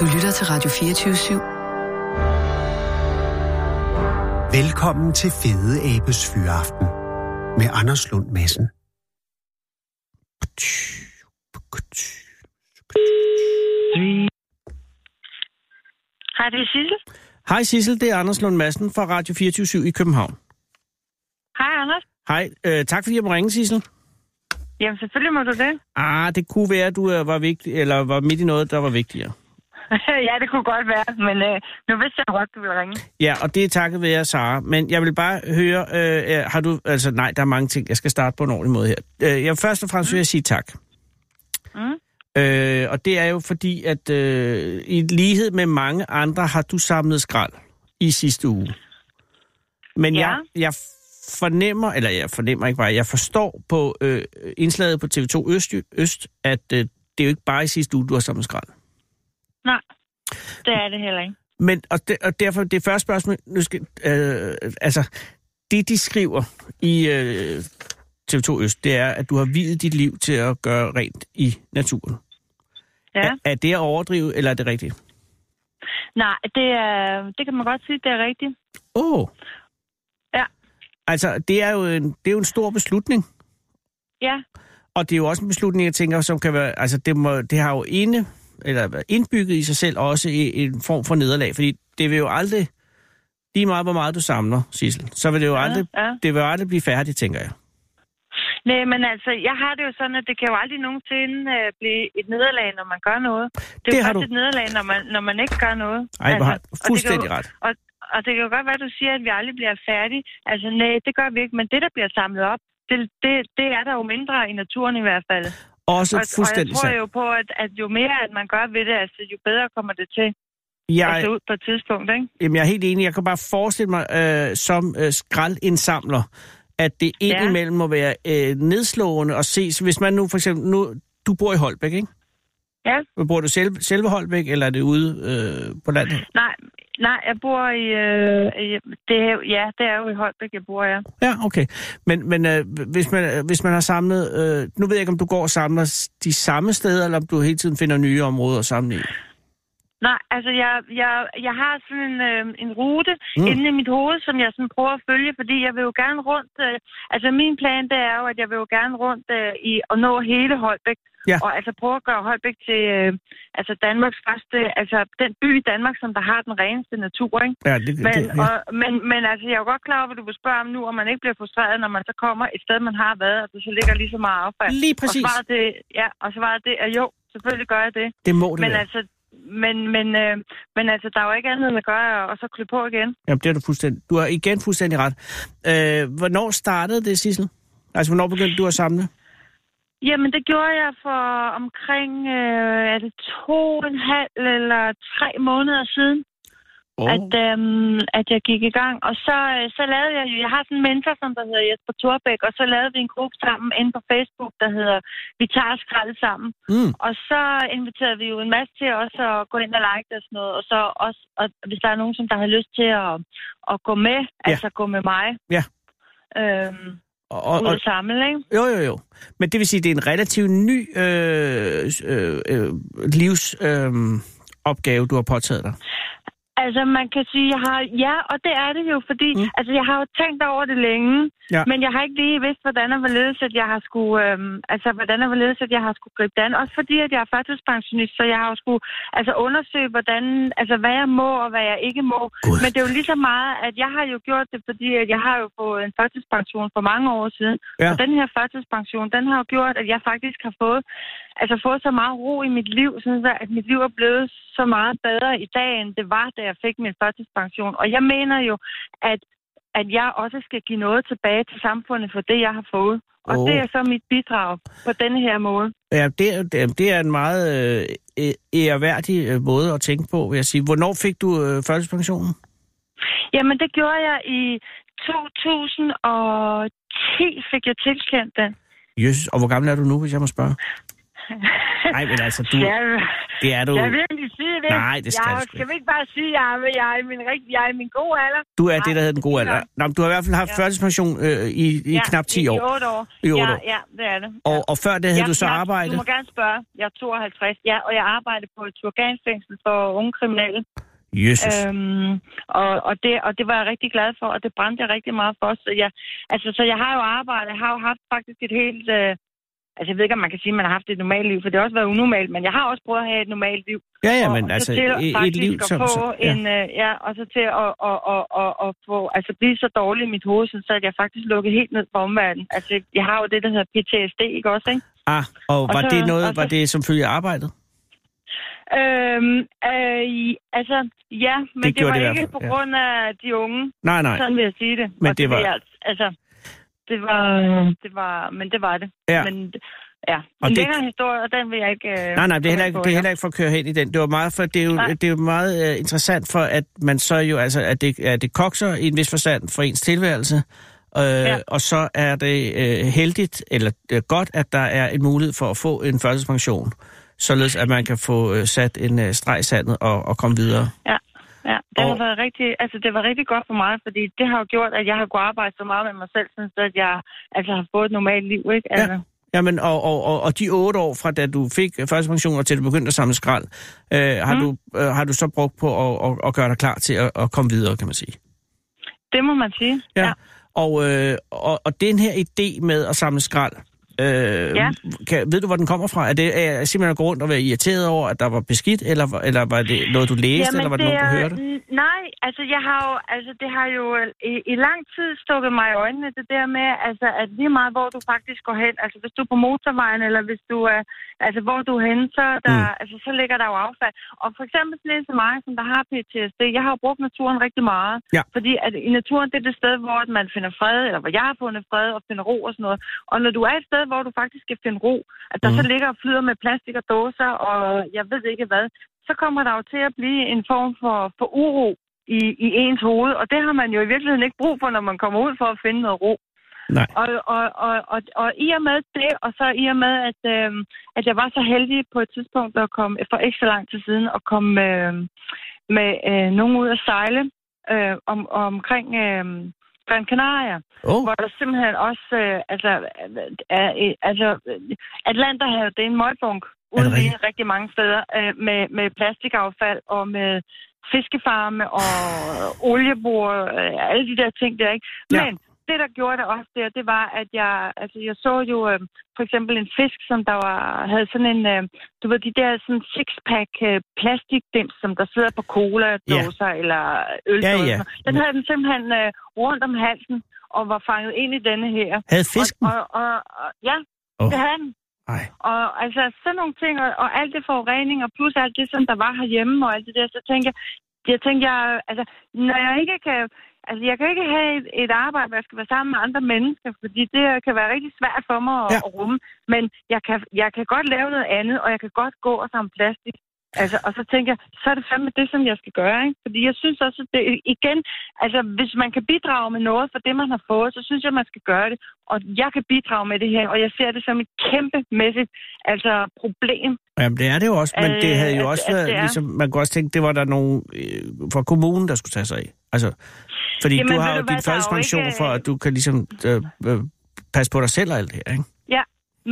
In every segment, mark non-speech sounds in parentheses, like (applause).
Du lytter til Radio 24 /7. Velkommen til Fede Abes Fyraften med Anders Lund Madsen. Hej, det er Sissel. Hej Sissel, det er Anders Lund Madsen fra Radio 24 i København. Hej, Anders. Hej, øh, tak fordi jeg må ringe, Sissel. Jamen, selvfølgelig må du det. Ah, det kunne være, at du øh, var, vigtig, eller var midt i noget, der var vigtigere. (laughs) ja, det kunne godt være, men øh, nu vidste jeg godt, du ville ringe. Ja, og det er takket være Sara. Men jeg vil bare høre, øh, har du... Altså nej, der er mange ting. Jeg skal starte på en ordentlig måde her. Øh, jeg først og fremmest vil jeg sige tak. Mm. Øh, og det er jo fordi, at øh, i lighed med mange andre har du samlet skrald i sidste uge. Men Ja. jeg, jeg fornemmer, eller jeg fornemmer ikke bare, jeg forstår på øh, indslaget på TV2 Øst, Øst at øh, det er jo ikke bare i sidste uge, du har samlet skrald. Nej, det er det heller ikke. Men, og, de, og derfor, det første spørgsmål, nu skal, øh, altså, det de skriver i øh, TV2 Øst, det er, at du har videt dit liv til at gøre rent i naturen. Ja. Er, er det at overdrive, eller er det rigtigt? Nej, det, er, det kan man godt sige, det er rigtigt. Åh. Oh. Ja. Altså, det er, jo en, det er jo en stor beslutning. Ja, Og det er jo også en beslutning, jeg tænker, som kan være... Altså, det, må, det har jo inde, eller indbygget i sig selv også i en form for nederlag. Fordi det vil jo aldrig... Lige meget, hvor meget du samler, Sissel, så vil det jo aldrig, ja. det vil jo aldrig blive færdigt, tænker jeg. Nej, men altså, jeg har det jo sådan, at det kan jo aldrig nogensinde øh, blive et nederlag, når man gør noget. Det er Det jo har først du- et nederlag, når man, når man ikke gør noget. Ej, du har og fuldstændig jo, ret. Og, og det kan jo godt være, at du siger, at vi aldrig bliver færdige. Altså, nej, det gør vi ikke. Men det, der bliver samlet op, det, det, det er der jo mindre i naturen i hvert fald. Også Og, og jeg fuldstændig tror jo på, at, at jo mere at man gør ved det, altså, jo bedre kommer det til at Jeg, se ud på et tidspunkt, ikke? jamen, jeg er helt enig. Jeg kan bare forestille mig øh, som øh, skraldindsamler, at det indimellem må være øh, nedslående at se. Hvis man nu for eksempel... Nu, du bor i Holbæk, ikke? Ja. Bor du selv, selve Holbæk, eller er det ude øh, på landet? Nej, nej, jeg bor i... Øh, det er, ja, det er jo i Holbæk, jeg bor, ja. Ja, okay. Men, men øh, hvis, man, hvis man har samlet... Øh, nu ved jeg ikke, om du går og samler de samme steder, eller om du hele tiden finder nye områder at samle i. Nej, altså jeg, jeg, jeg har sådan en, øh, en rute Mm. inde i mit hoved, som jeg sådan prøver at følge, fordi jeg vil jo gerne rundt... Øh, altså min plan, det er jo, at jeg vil jo gerne rundt øh, i at nå hele Holbæk. Ja. Og altså prøve at gøre Holbæk til øh, altså Danmarks første... Altså den by i Danmark, som der har den reneste natur, ikke? Ja, det, Men, det, ja. og, men, men altså, jeg er jo godt klar over, hvad du vil spørge om nu, om man ikke bliver frustreret, når man så kommer et sted, man har været, og der så ligger lige så meget affald. Lige præcis. Og svaret det, ja, og svaret det er jo, selvfølgelig gør jeg det. Det må det Men være. altså, men, men, øh, men altså, der er jo ikke andet end at gøre, og så klø på igen. Jamen, det er du fuldstændig. Du har igen fuldstændig ret. Øh, hvornår startede det, Sissel? Altså, hvornår begyndte du at samle? Jamen, det gjorde jeg for omkring, øh, er det to og en halv eller tre måneder siden, Oh. at, øhm, at jeg gik i gang. Og så, øh, så lavede jeg jo, jeg har sådan en mentor, som der hedder Jesper Thorbæk, og så lavede vi en gruppe sammen inde på Facebook, der hedder Vi tager skrald sammen. Mm. Og så inviterede vi jo en masse til også at gå ind og like det og sådan noget. Og så også, og hvis der er nogen, som der har lyst til at, at gå med, ja. altså gå med mig. Ja. Øhm, Og, ud og, at ikke? jo, jo, jo. Men det vil sige, det er en relativt ny øh, øh, øh, livsopgave, øh, opgave, du har påtaget dig. Altså, man kan sige, jeg har, ja, og det er det jo, fordi, Mm. altså, jeg har jo tænkt over det længe, Ja. men jeg har ikke lige vidst, hvordan og hvorledes, at jeg har skulle, øhm, altså, hvordan og hvorledes, at jeg har skulle gribe det an. Også fordi, at jeg er førtidspensionist, så jeg har jo skulle, altså, undersøge, hvordan, altså, hvad jeg må og hvad jeg ikke må. God. Men det er jo lige så meget, at jeg har jo gjort det, fordi at jeg har jo fået en førtidspension for mange år siden. Ja. Og den her førtidspension, den har jo gjort, at jeg faktisk har fået, altså fået så meget ro i mit liv, sådan så, at mit liv er blevet så meget bedre i dag, end det var, da jeg fik min førtidspension. Og jeg mener jo, at, at jeg også skal give noget tilbage til samfundet for det, jeg har fået. Og oh. det er så mit bidrag på denne her måde. Ja, det, er- det, det er en meget øh, æreværdig øh, måde at tænke på, vil jeg sige. Hvornår fik du øh, førtidspensionen? Jamen, det gjorde jeg i 2010, fik jeg tilkendt den. Jesus, og hvor gammel er du nu, hvis jeg må spørge? (laughs) Nej, men altså, du, jeg, det er du... jeg vil virkelig sige det. Nej, det skal jeg, du Skal vi ikke bare sige, at jeg, er- jeg, er min rigtig, jeg er min gode alder? Du er det, der Nej, hedder den gode er alder. Nå, du har i hvert fald haft Ja. førtidspension øh, i, i knap 10 i, år. I 8 år. I otte ja, år. Ja, det er det. Og, og før det havde Ja, du så jeg, arbejdet? Du må gerne spørge. Jeg er 52. Ja, og jeg arbejder på et turganfængsel for unge kriminelle. Jesus. Øhm, og, og, det, og det var jeg rigtig glad for, og det brændte jeg rigtig meget for. Så jeg, altså, så jeg har jo arbejdet, jeg har jo haft faktisk et helt... Øh, altså jeg ved ikke, om man kan sige, at man har haft et normalt liv, for det har også været unormalt, men jeg har også prøvet at have et normalt liv. ja, ja, men og altså til et, liv som... få så- ja. en, øh, ja, og så til at, at, at, at, at få, altså blive så dårlig i mit hoved, så at jeg faktisk lukket helt ned for omverdenen. Altså, jeg har jo det, der hedder PTSD, ikke også, ikke? Ah, og var og så- det noget, og så- var det som følge af arbejdet? Øhm, øh, altså, ja, men Det det, det var det ikke på ja. grund af de unge. Nej, nej. Sådan vil jeg sige det. Men Og det var- altså, det var, det var, men det var det. Ja. Men, ja. Og Og det- længere historie, og den vil jeg ikke... Øh, Nej, nej, det er heller ikke, på det er heller ikke for at køre hen i den. Det var meget, for det er jo, Nej. det er jo meget uh, interessant for, at man så jo, altså, at det, at det kokser i en vis forstand for ens tilværelse. Øh, Ja. Og så er det øh, heldigt, eller øh, godt, at der er en mulighed for at få en førtidspension, således at man kan få øh, sat en øh, streg i sandet og, og komme videre. Ja, ja. Det, Og- har været rigtig, altså, det var rigtig godt for mig, fordi det har jo gjort, at jeg har kunnet arbejde så meget med mig selv, sådan så at jeg altså, har fået et normalt liv. Ikke? Altså, Jamen, og, og, og, og de otte år fra da du fik førtidspension og til du begyndte at samle skrald, øh, har, Mm. du, øh, har du så brugt på at, at, at gøre dig klar til at, at komme videre, kan man sige. Det må man sige. Ja. Og, øh, og, og den her idé med at samle skrald, øh, Ja. kan, ved du, hvor den kommer fra? Er det er simpelthen at gå rundt og være irriteret over, at der var beskidt, eller, eller var det noget, du læste, eller var det, noget, du hørte? Nej, altså jeg har jo, altså det har jo øh, i, i lang tid stukket mig i øjnene, det der med, altså at lige meget hvor du faktisk går hen, altså hvis du er på motorvejen, eller hvis du er, altså hvor du er henne, så, der, mm. altså, så ligger der jo affald. Og for eksempel sådan en som mig, som der har PTSD, jeg har jo brugt naturen rigtig meget. Ja. Fordi at i naturen, det er det sted, hvor man finder fred, eller hvor jeg har fundet fred og finder ro og sådan noget. Og når du er et sted, hvor du faktisk skal finde ro, at der Mhm. mm. så ligger og flyder med plastik og dåser, og jeg ved ikke hvad, så kommer der jo til at blive en form for, for uro i, i ens hoved. Og det har man jo i virkeligheden ikke brug for, når man kommer ud for at finde noget ro. Nej. Og, og, og, og, og i og med det, og så i og med, at, øh, at jeg var så heldig på et tidspunkt at komme, for ikke så lang tid siden, at komme øh, med øh, nogen ud at sejle øh, om, omkring øh, Gran Canaria Oh, hvor der simpelthen også, øh, altså, er, er, altså, øh, Atlanterhavet, det er en møgbunk Er det ude i rigtig mange steder, øh, med, med plastikaffald og med fiskefarme og oliebor, øh, alle de der ting der, ikke? Ja. Men det, der gjorde det også der, det var, at jeg, altså, jeg så jo øh, for eksempel en fisk, som der var, havde sådan en, øh, du ved, de der sådan six-pack øh, plastikdims, som der sidder på cola-dåser ja. eller øldåser. Ja, ja. Den havde den simpelthen øh, rundt om halsen og var fanget ind i denne her. havde fisken? Og, og, og, og ja, Åh, det havde den. nej. Og altså sådan nogle ting, og, og alt det forurening, og plus alt det, som der var herhjemme, og alt det der, så tænker jeg, jeg tænker, jeg, altså, når jeg ikke kan, altså, jeg kan ikke have et, et arbejde, hvor jeg skal være sammen med andre mennesker, fordi det kan være rigtig svært for mig at, Ja. at rumme, men jeg kan, jeg kan godt lave noget andet, og jeg kan godt gå og samle plastik. Altså, og så tænker jeg, så er det fandme det, som jeg skal gøre, ikke? Fordi jeg synes også, at det, igen, altså, hvis man kan bidrage med noget for det, man har fået, så synes jeg, man skal gøre det. Og jeg kan bidrage med det her, og jeg ser det som et kæmpemæssigt altså, problem. Jamen, det er det jo også, men Øh, det havde jo at- også at været, er. ligesom, man kunne også tænke, det var der nogen øh, fra kommunen, der skulle tage sig af. Altså, fordi Jamen, du har jo din førtidspension ikke- for, at du kan ligesom øh, øh, passe på dig selv og alt det her, ikke? Ja,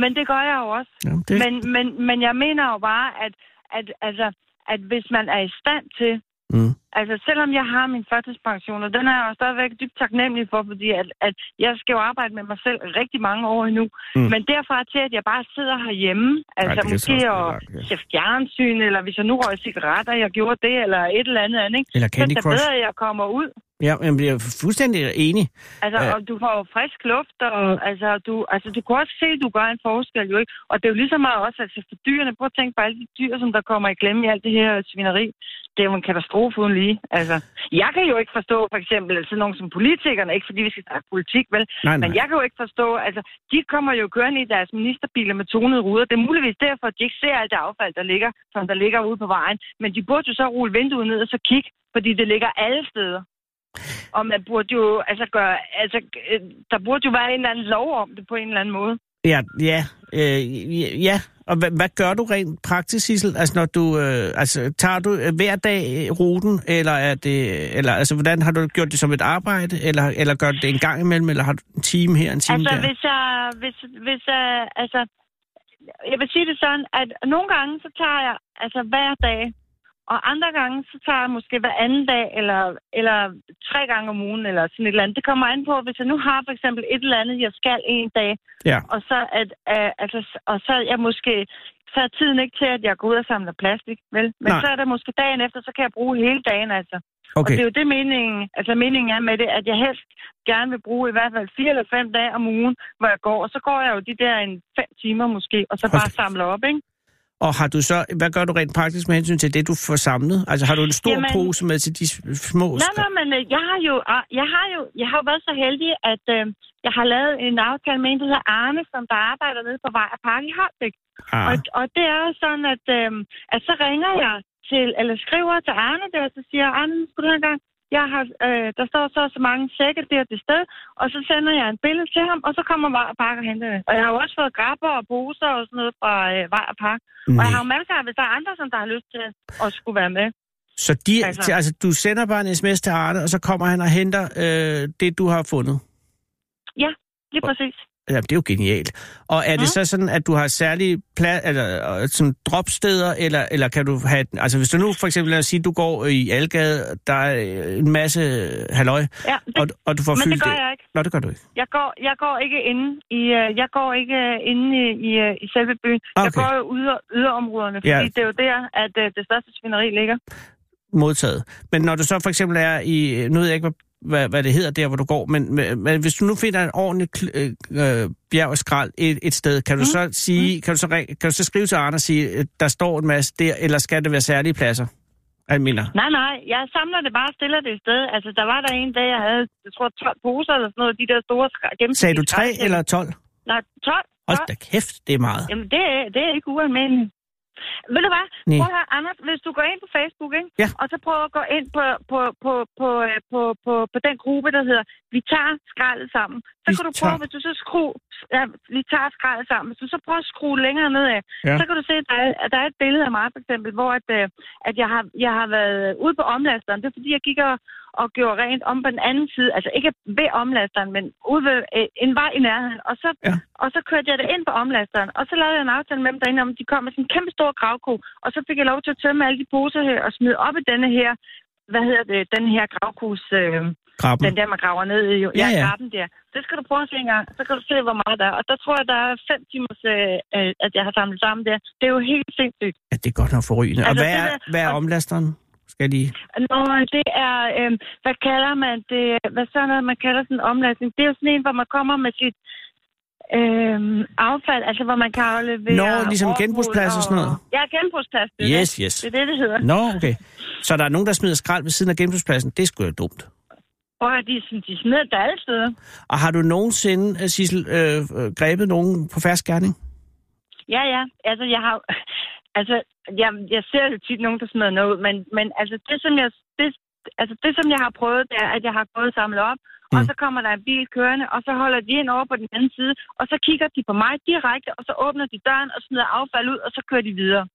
men det gør jeg jo også. Ja, det, Men, men, men jeg mener jo bare, at, at, altså, at hvis man er i stand til, mm. Altså selvom jeg har min førtidspension, og den er jeg jo stadigvæk dybt taknemmelig for, fordi at, at jeg skal jo arbejde med mig selv rigtig mange år endnu. Mm. Men derfra til, at jeg bare sidder herhjemme, altså så måske og ja. ser fjernsyn, eller hvis jeg nu røg cigaretter, jeg gjorde det, eller et eller andet andet, ikke? Eller så Candy er det Crush. bedre, at jeg kommer ud. Ja, jeg er fuldstændig enig. Altså, og du får jo frisk luft, og altså, du, altså, du kan også se, at du gør en forskel, jo ikke? Og det er jo lige så meget også, altså, for dyrene, prøv at tænke på alle de dyr, som der kommer i klemme i alt det her svineri. Det er jo en katastrofe uden lige. Altså, jeg kan jo ikke forstå, for eksempel, sådan nogen som politikerne, ikke fordi vi skal snakke politik, vel? Nej, Men nej. jeg kan jo ikke forstå, altså, de kommer jo kørende i deres ministerbiler med tonede ruder. Det er muligvis derfor, at de ikke ser alt det affald, der ligger, som der ligger ude på vejen. Men de burde jo så rulle vinduet ned og så kigge, fordi det ligger alle steder. Og man burde jo, altså gøre, altså, øh, der burde jo være en eller anden lov om det på en eller anden måde. Ja, ja, øh, ja. Og hvad, hvad gør du rent praktisk, Sissel? Altså, når du, øh, altså, tager du øh, hver dag øh, ruten, eller er det, eller, altså, hvordan har du gjort det som et arbejde, eller, eller gør du det en gang imellem, eller har du en time her, en time Altså, der? hvis jeg, hvis, hvis jeg, altså, jeg vil sige det sådan, at nogle gange, så tager jeg, altså hver dag, og andre gange, så tager jeg måske hver anden dag, eller, eller tre gange om ugen, eller sådan et eller andet. Det kommer an på, hvis jeg nu har for eksempel et eller andet, jeg skal en dag, Ja, og så, at, uh, altså, og så jeg måske, så er tiden ikke til, at jeg går ud og samler plastik, vel? Men Nej. så er der måske dagen efter, så kan jeg bruge hele dagen, altså. Og okay. det er jo det meningen, altså meningen er med det, at jeg helst gerne vil bruge i hvert fald fire eller fem dage om ugen, hvor jeg går. Og så går jeg jo de der en fem timer måske, og så Hold bare samler op, ikke? Og har du så, hvad gør du rent praktisk med hensyn til det, du får samlet? Altså, har du en stor Jamen- pose med til de små? Nej, nej, men øh, jeg har jo, ah, jeg har jo, jeg har jo været så heldig, at øh, jeg har lavet en aftale med en, der hedder Arne, som der arbejder nede på Vej og Park i Holbæk. Ah, Og, og det er jo sådan, at, øh, at så ringer jeg til, eller skriver til Arne der, og så siger Arne, skulle du have en gang, jeg har, øh, der står så så mange sække der til sted, og så sender jeg en billede til ham, og så kommer Vej og Park og henter det. Og jeg har jo også fået grapper og poser og sådan noget fra øh, Vej og Park. Og jeg har jo masser af, hvis der er andre, som der har lyst til at skulle være med. Så de, altså- altså, du sender bare en sms til Arne, og så kommer han og henter øh, det, du har fundet? Lige præcis. Ja, det er jo genialt. Og er det Mm. så sådan, at du har særlige pla- eller, øh, sådan dropsteder, eller, eller kan du have... Altså hvis du nu for eksempel, lad os sige, du går i Algade, der er øh, en masse halløj, Ja, det, og, og du får men fyldt det gør jeg ikke. Nå, det gør du ikke. Jeg går, jeg går ikke inde i, øh, jeg går ikke øh, inde i, i, øh, i selve byen. Jeg Okay. går jo yder, yderområderne, fordi Ja. det er jo der, at øh, det største svineri ligger. Modtaget. Men når du så for eksempel er i... Nu ved jeg ikke, hvad, hvad, det hedder der, hvor du går, men, men, hvis du nu finder en ordentlig øh, øh, bjerg og skrald et, et sted, kan du Mm. så sige... Kan du så, kan du så skrive til Arne og sige, øh, der står en masse der, eller skal det være særlige pladser? Mener. Nej, nej, jeg samler det bare og stiller det et sted. Altså, der var der en dag, jeg havde, jeg tror, 12 poser eller sådan noget, de der store skra- Sagde du 3 skraldespande. eller 12? Nej, 12. Hold 12. da kæft, det er meget. Jamen, det er, det er ikke ualmindeligt. Ved du hvad? Nej. Prøv at høre, Anders, hvis du går ind på Facebook, ikke? Ja. og så prøver at gå ind på, på, på, på, øh, på, på, på den gruppe, der hedder Vi tager skraldet sammen. Så Vi kan du tager- prøve, hvis du så skru, ja, Vi tager skraldet sammen. Hvis du så prøver at skrue længere nedad, Ja. så kan du se, at der er, at der er et billede af mig, for eksempel, hvor at, øh, at jeg, har, jeg har været ude på omlasteren. Det er fordi, jeg gik og, og gjorde rent om på den anden side. Altså ikke ved omlasteren, men ude ved øh, en vej i nærheden. Og så, Ja. og så kørte jeg det ind på omlasteren. Og så lavede jeg en aftale med dem derinde, om de kom med sådan en kæmpe stor gravko. Og så fik jeg lov til at tømme alle de poser her og smide op i denne her, hvad hedder det, den her gravkos, øh, Krabben. den der, man graver ned i. Jo. Ja, ja. graven der. Det skal du prøve at se en gang. Så kan du se, hvor meget der er. Og der tror jeg, der er fem timers, øh, øh, at jeg har samlet sammen der. Det er jo helt sindssygt. Ja, det er godt nok forrygende. Og Altså, hvad det er, der- hvad er og- omlasteren? Skal de... Nå, det er, øh, hvad kalder man det? Hvad så noget, man kalder sådan en omlastning? Det er jo sådan en, hvor man kommer med sit øh, affald, altså hvor man kan aflevere... Nå, ligesom genbrugsplads og sådan noget? Ja, genbrugsplads. Det Yes, det. yes. Det er det, det hedder. Nå, okay. Så der er nogen, der smider skrald ved siden af genbrugspladsen. Det er sgu da dumt. Og de, sådan- de smider det alle steder. Og har du nogensinde, øh, Sissel, øh, øh, grebet nogen på færds gerning? Ja, ja. Altså, jeg har... Altså, jeg, jeg ser jo tit nogen, der smider noget ud, men, men altså, det, som jeg, det, altså, det, som jeg har prøvet, det er, at jeg har gået og samlet op, mm. og så kommer der en bil kørende, og så holder de ind over på den anden side, og så kigger de på mig direkte, og så åbner de døren og smider affald ud, og så kører de videre.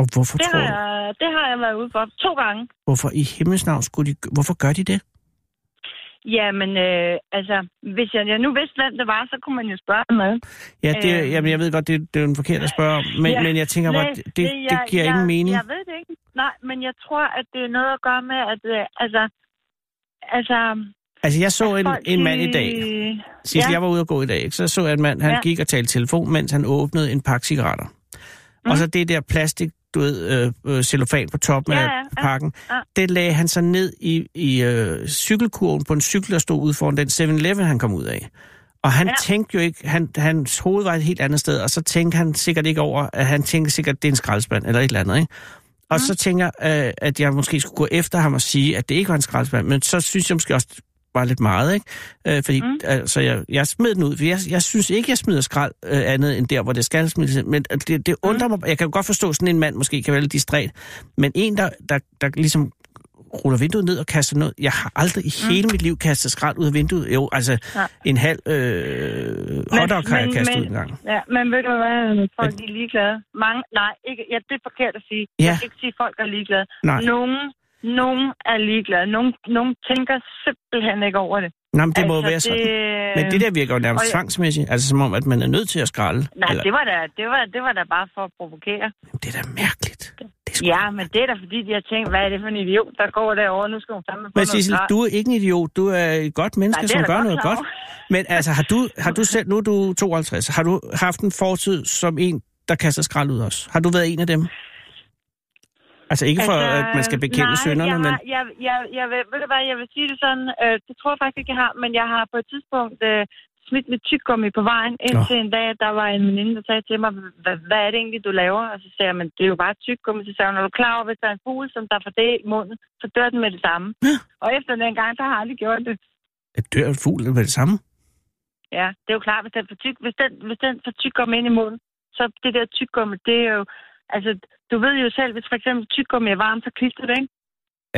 Og hvorfor Det tror har, du? jeg, det har jeg været ude for to gange. Hvorfor i himmels navn skulle de... Hvorfor gør de det? Jamen, øh, altså, hvis jeg, jeg nu vidste, hvem det var, så kunne man jo spørge ad. Ja, det, Øhm. jamen, jeg ved godt, det, det er jo en forkert at spørge om, men, Ja, men jeg tænker bare, Nej, det, det, jeg- det giver jeg, ingen mening. Jeg ved det ikke. Nej, men jeg tror, at det er noget at gøre med, at øh, altså, altså... Altså, jeg så en, folk, en mand i dag. Sidst Ja. jeg var ude og gå i dag, ikke, så så jeg en mand, han Ja. gik og talte telefon, mens han åbnede en pakke cigaretter. Mm. Og så det der plastik, du ved, øh, øh, cellofan på toppen Ja, af ja, ja. pakken, Ja. det lagde han så ned i, i øh, cykelkurven på en cykel, der stod ude foran den 7-Eleven, han kom ud af. Og han ja. Tænkte jo ikke, han, hans hoved var et helt andet sted, og så tænkte han sikkert ikke over, at han tænkte sikkert, at det er en skraldespand eller et eller andet, ikke? Og Mm. så tænker jeg, øh, at jeg måske skulle gå efter ham og sige, at det ikke var en skraldespand, men så synes jeg måske også, var lidt meget, ikke? Øh, fordi mm. Mm. altså, jeg, jeg smed den ud, for jeg, jeg synes ikke, jeg smider skrald øh, andet end der, hvor det skal smides. Men det, det undrer mig, jeg kan jo godt forstå, sådan en mand måske kan være lidt distræt, men en, der, der, der ligesom ruller vinduet ned og kaster noget. Jeg har aldrig i Mm. hele mit liv kastet skrald ud af vinduet. Jo, altså Nej. en halv øh, hotdog har jeg men- kastet men- ud en gang. Ja, men ved du hvad, folk de er ligeglade. Mange, nej, ikke, ja, det er forkert at sige. Ja. Jeg kan ikke sige, at folk er ligeglade. Nej. Nogen, nogen er ligeglade. Nogen, nogen tænker simpelthen ikke over det. Nå, men det må jo være sådan. Det, Men det der virker jo nærmest og tvangsmæssigt. Altså som om, at man er nødt til at skralde. Nej, Eller, det var, da, det, var, det var da bare for at provokere. det er da mærkeligt. Det er Ja, men det er da fordi, de har tænkt, hvad er det for en idiot, der går derovre? Nu skal hun få Men Sissel, du er ikke en idiot. Du er et godt menneske, Nej, som gør godt noget godt. Men altså, har du, har du (laughs) selv, nu er du 52, har du haft en fortid som en, der kaster skrald ud også? Har du været en af dem? Altså ikke for, altså, at man skal bekende nej, synderne, jeg men... har, jeg, jeg, jeg, vil, ved du hvad, jeg vil sige det sådan, øh, det tror jeg faktisk ikke, jeg har, men jeg har på et tidspunkt øh, smidt mit tyggegummi på vejen, indtil en dag, der var en veninde, der sagde til mig, hvad, hvad er det egentlig, du laver? Og så sagde jeg, men det er jo bare tyggegummi. Så sagde hun, er du klar over, hvis der er en fugl, som der får det i munden, så dør den med det samme. Ja. Og efter den gang, der har jeg aldrig gjort det. At dør en fugl med det samme? Ja, det er jo klart, hvis den får, tyg, hvis den, hvis den får tyggegummi ind i munden, så det der tyggegummi, det er jo, altså, du ved jo selv, hvis for eksempel tyggegummi er varmt, så klistrer det, ikke?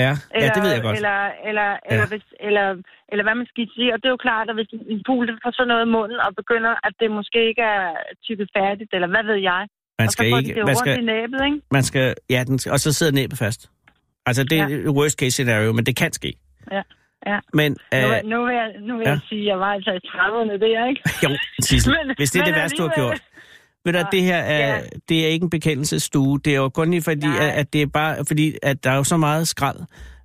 Ja, ja, det ved jeg godt. Eller, eller, Ja. eller, hvis, eller, eller hvad man skal sige. Og det er jo klart, at hvis en- fugl får sådan noget i munden og begynder, at det måske ikke er tykket færdigt, eller hvad ved jeg. Man og så skal får ikke... de det Man skal, i næbet, ikke? man skal, ja, den, og så sidder næbet fast. Altså, det er ja. worst case scenario, men det kan ske. Ja, ja. Men, Nu, øh, vil- nu vil, jeg, nu vil ja. jeg sige, at jeg var altså i 30'erne, det er jeg ikke. (laughs) jo, Sissel, (laughs) hvis det er men det værste, du har gjort. Ved du, at det her er, Ja. det er ikke en bekendelsesstue. Det er jo kun lige fordi, Nej. at, at det er bare fordi, at der er jo så meget skrald.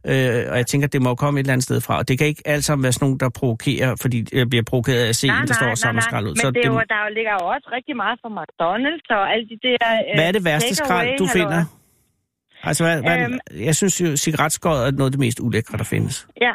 Øh, og jeg tænker, at det må komme et eller andet sted fra. Og det kan ikke alt sammen være sådan nogen, der provokerer, fordi jeg bliver provokeret af at se, en, der står og samler skrald ud. Men det er jo, der jo ligger jo også rigtig meget fra McDonald's og alle de der... Øh, Hvad er det værste skrald, du finder? Altså, hvad, hvad, Øhm. jeg synes jo, cigaretskåret er noget af det mest ulækre, der findes. Ja,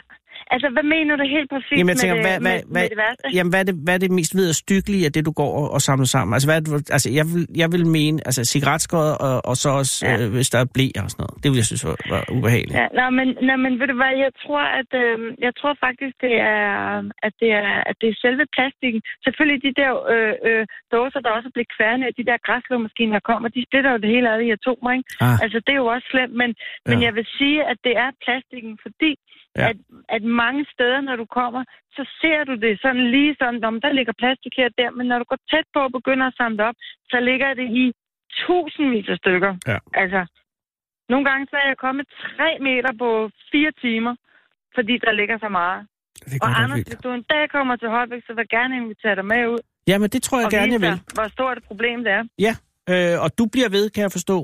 altså hvad mener du helt præcis Jamen, jeg tænker, med, hvad, det, hvad, med, hvad, med det værste? jamen, hvad, er det, hvad er det mest vederstykkelige af det, du går og, og samler sammen? Altså, hvad er det, altså jeg, vil, jeg vil mene, altså cigaretskåret og, og så også, ja. Øh, hvis der er blæ og sådan noget. Det vil jeg synes var, var ubehageligt. Ja, nå, men, nå, men ved du hvad, jeg tror, at øh, jeg tror faktisk, det er, at det er, at det er selve plastikken. Selvfølgelig de der øh, øh, dåser, der også er blevet kværne, de der græslåmaskiner, der kommer, de splitter jo det hele ad i atomer, ikke? Ah. Altså, det er jo også slemt, men, ja. men jeg vil sige, at det er plastikken, fordi Ja. at, at mange steder, når du kommer, så ser du det sådan lige sådan, om der ligger plastik her der, men når du går tæt på og begynder at samle op, så ligger det i tusindvis af stykker. Ja. Altså, nogle gange så er jeg kommet tre meter på fire timer, fordi der ligger så meget. Det Og Anders, hvis du en dag kommer til Holbæk, så vil jeg gerne invitere dig med ud Ja, men det tror jeg og gerne, jeg vil. hvor stort et problem det er. Ja, øh, og du bliver ved, kan jeg forstå.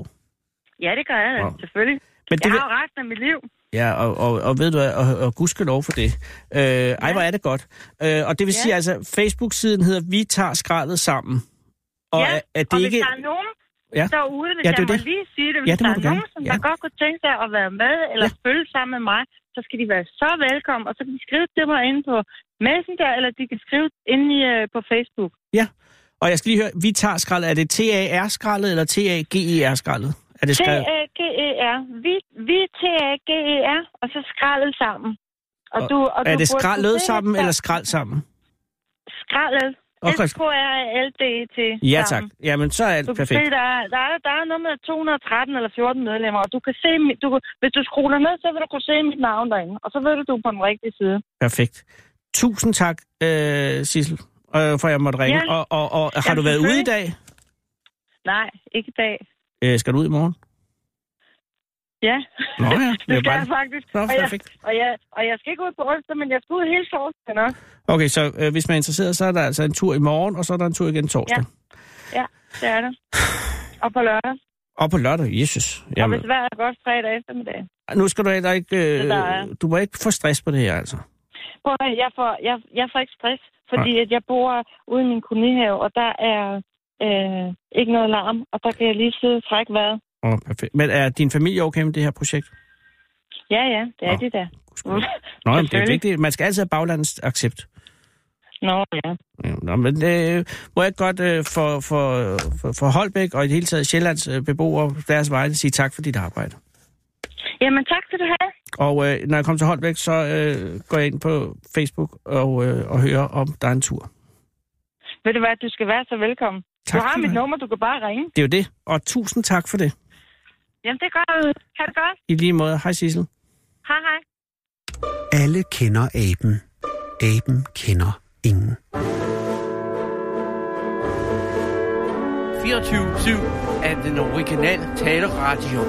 Ja, det gør jeg Wow. selvfølgelig. Men det Jeg vil, har jo resten af mit liv. Ja, og, og, og ved du hvad, og, og gudskelov for det. Øh, ej, hvor er det godt. Øh, og det vil Ja. sige, altså, Facebook-siden hedder Vi tager skraldet sammen. Og ja, er, er det og ikke... hvis der er nogen Ja. derude, hvis Ja, ja, det jeg må det. lige sige det, hvis Ja, det der er nogen, som Ja. der godt kunne tænke sig at være med eller Ja. følge sammen med mig, så skal de være så velkommen, og så kan de skrive til mig inde på Messenger, eller de kan skrive inde i, øh, på Facebook. Ja, og jeg skal lige høre, Vi tager skraldet. Er det T-A-R-skraldet eller T-A-G-E-R-skraldet? Er det skrevet? T-A-G-E-R. Vi, vi T-A-G-E-R, og så skraldet sammen. Og Og du, og Er du det skraldet sammen det. eller skrald sammen? Skraldet. Okay. S-K-R-A-L-D-E-T. Ja, tak. Jamen, så er Du kan perfekt. se, der er, der, er, der er noget med 213 eller 14 medlemmer, og du kan se, du, hvis du scroller ned, så vil du kunne se mit navn derinde, og så ved du, du er på den rigtige side. Perfekt. Tusind tak, øh, Sissel, øh, for at jeg måtte ringe. Ja. Og, og, og har Jamen, du været ude i dag? Nej, ikke i dag. Øh, skal du ud i morgen? Ja, Nå ja, (laughs) det skal bare- jeg faktisk. Nå, og, jeg, perfekt. og, jeg, og jeg skal ikke ud på onsdag, men jeg skal ud hele torsdagen også. Okay, så øh, hvis man er interesseret, så er der altså en tur i morgen, og så er der en tur igen torsdag. Ja, det er det. Og på lørdag. Og på lørdag, Jesus. Og Jamen, hvis vejret er godt fredag eftermiddag. nu skal du heller ikke... Øh, du må ikke få stress på det her, altså. Prøv at jeg får, jeg, jeg får ikke stress, fordi at jeg bor ude i min kolonihave, og der er øh, ikke noget larm, og der kan jeg lige sidde og trække vejret. Oh, perfekt. Men er din familie okay med det her projekt? Ja, ja, det er Nå. de da. Nå, jamen, det er vigtigt. Man skal altid have baglandets accept. Nå, ja. Ja, Nå, men øh, må jeg godt øh, for, for, for, for Holbæk og i det hele taget Sjællands øh, beboere deres vegne sige tak for dit arbejde. Jamen, tak skal du have. Og øh, når jeg kommer til Holbæk, så øh, går jeg ind på Facebook og, øh, og hører, om der er en tur. Ved du hvad, du skal være så velkommen. Tak du har mit nummer, du kan bare ringe. Det er jo det. Og tusind tak for det. Jamen, det gør du. Ha' det godt. I lige måde. Hej Sissel. Hej, hej. Alle kender aben. Aben kender ingen. 24-7 af den originale taleradio.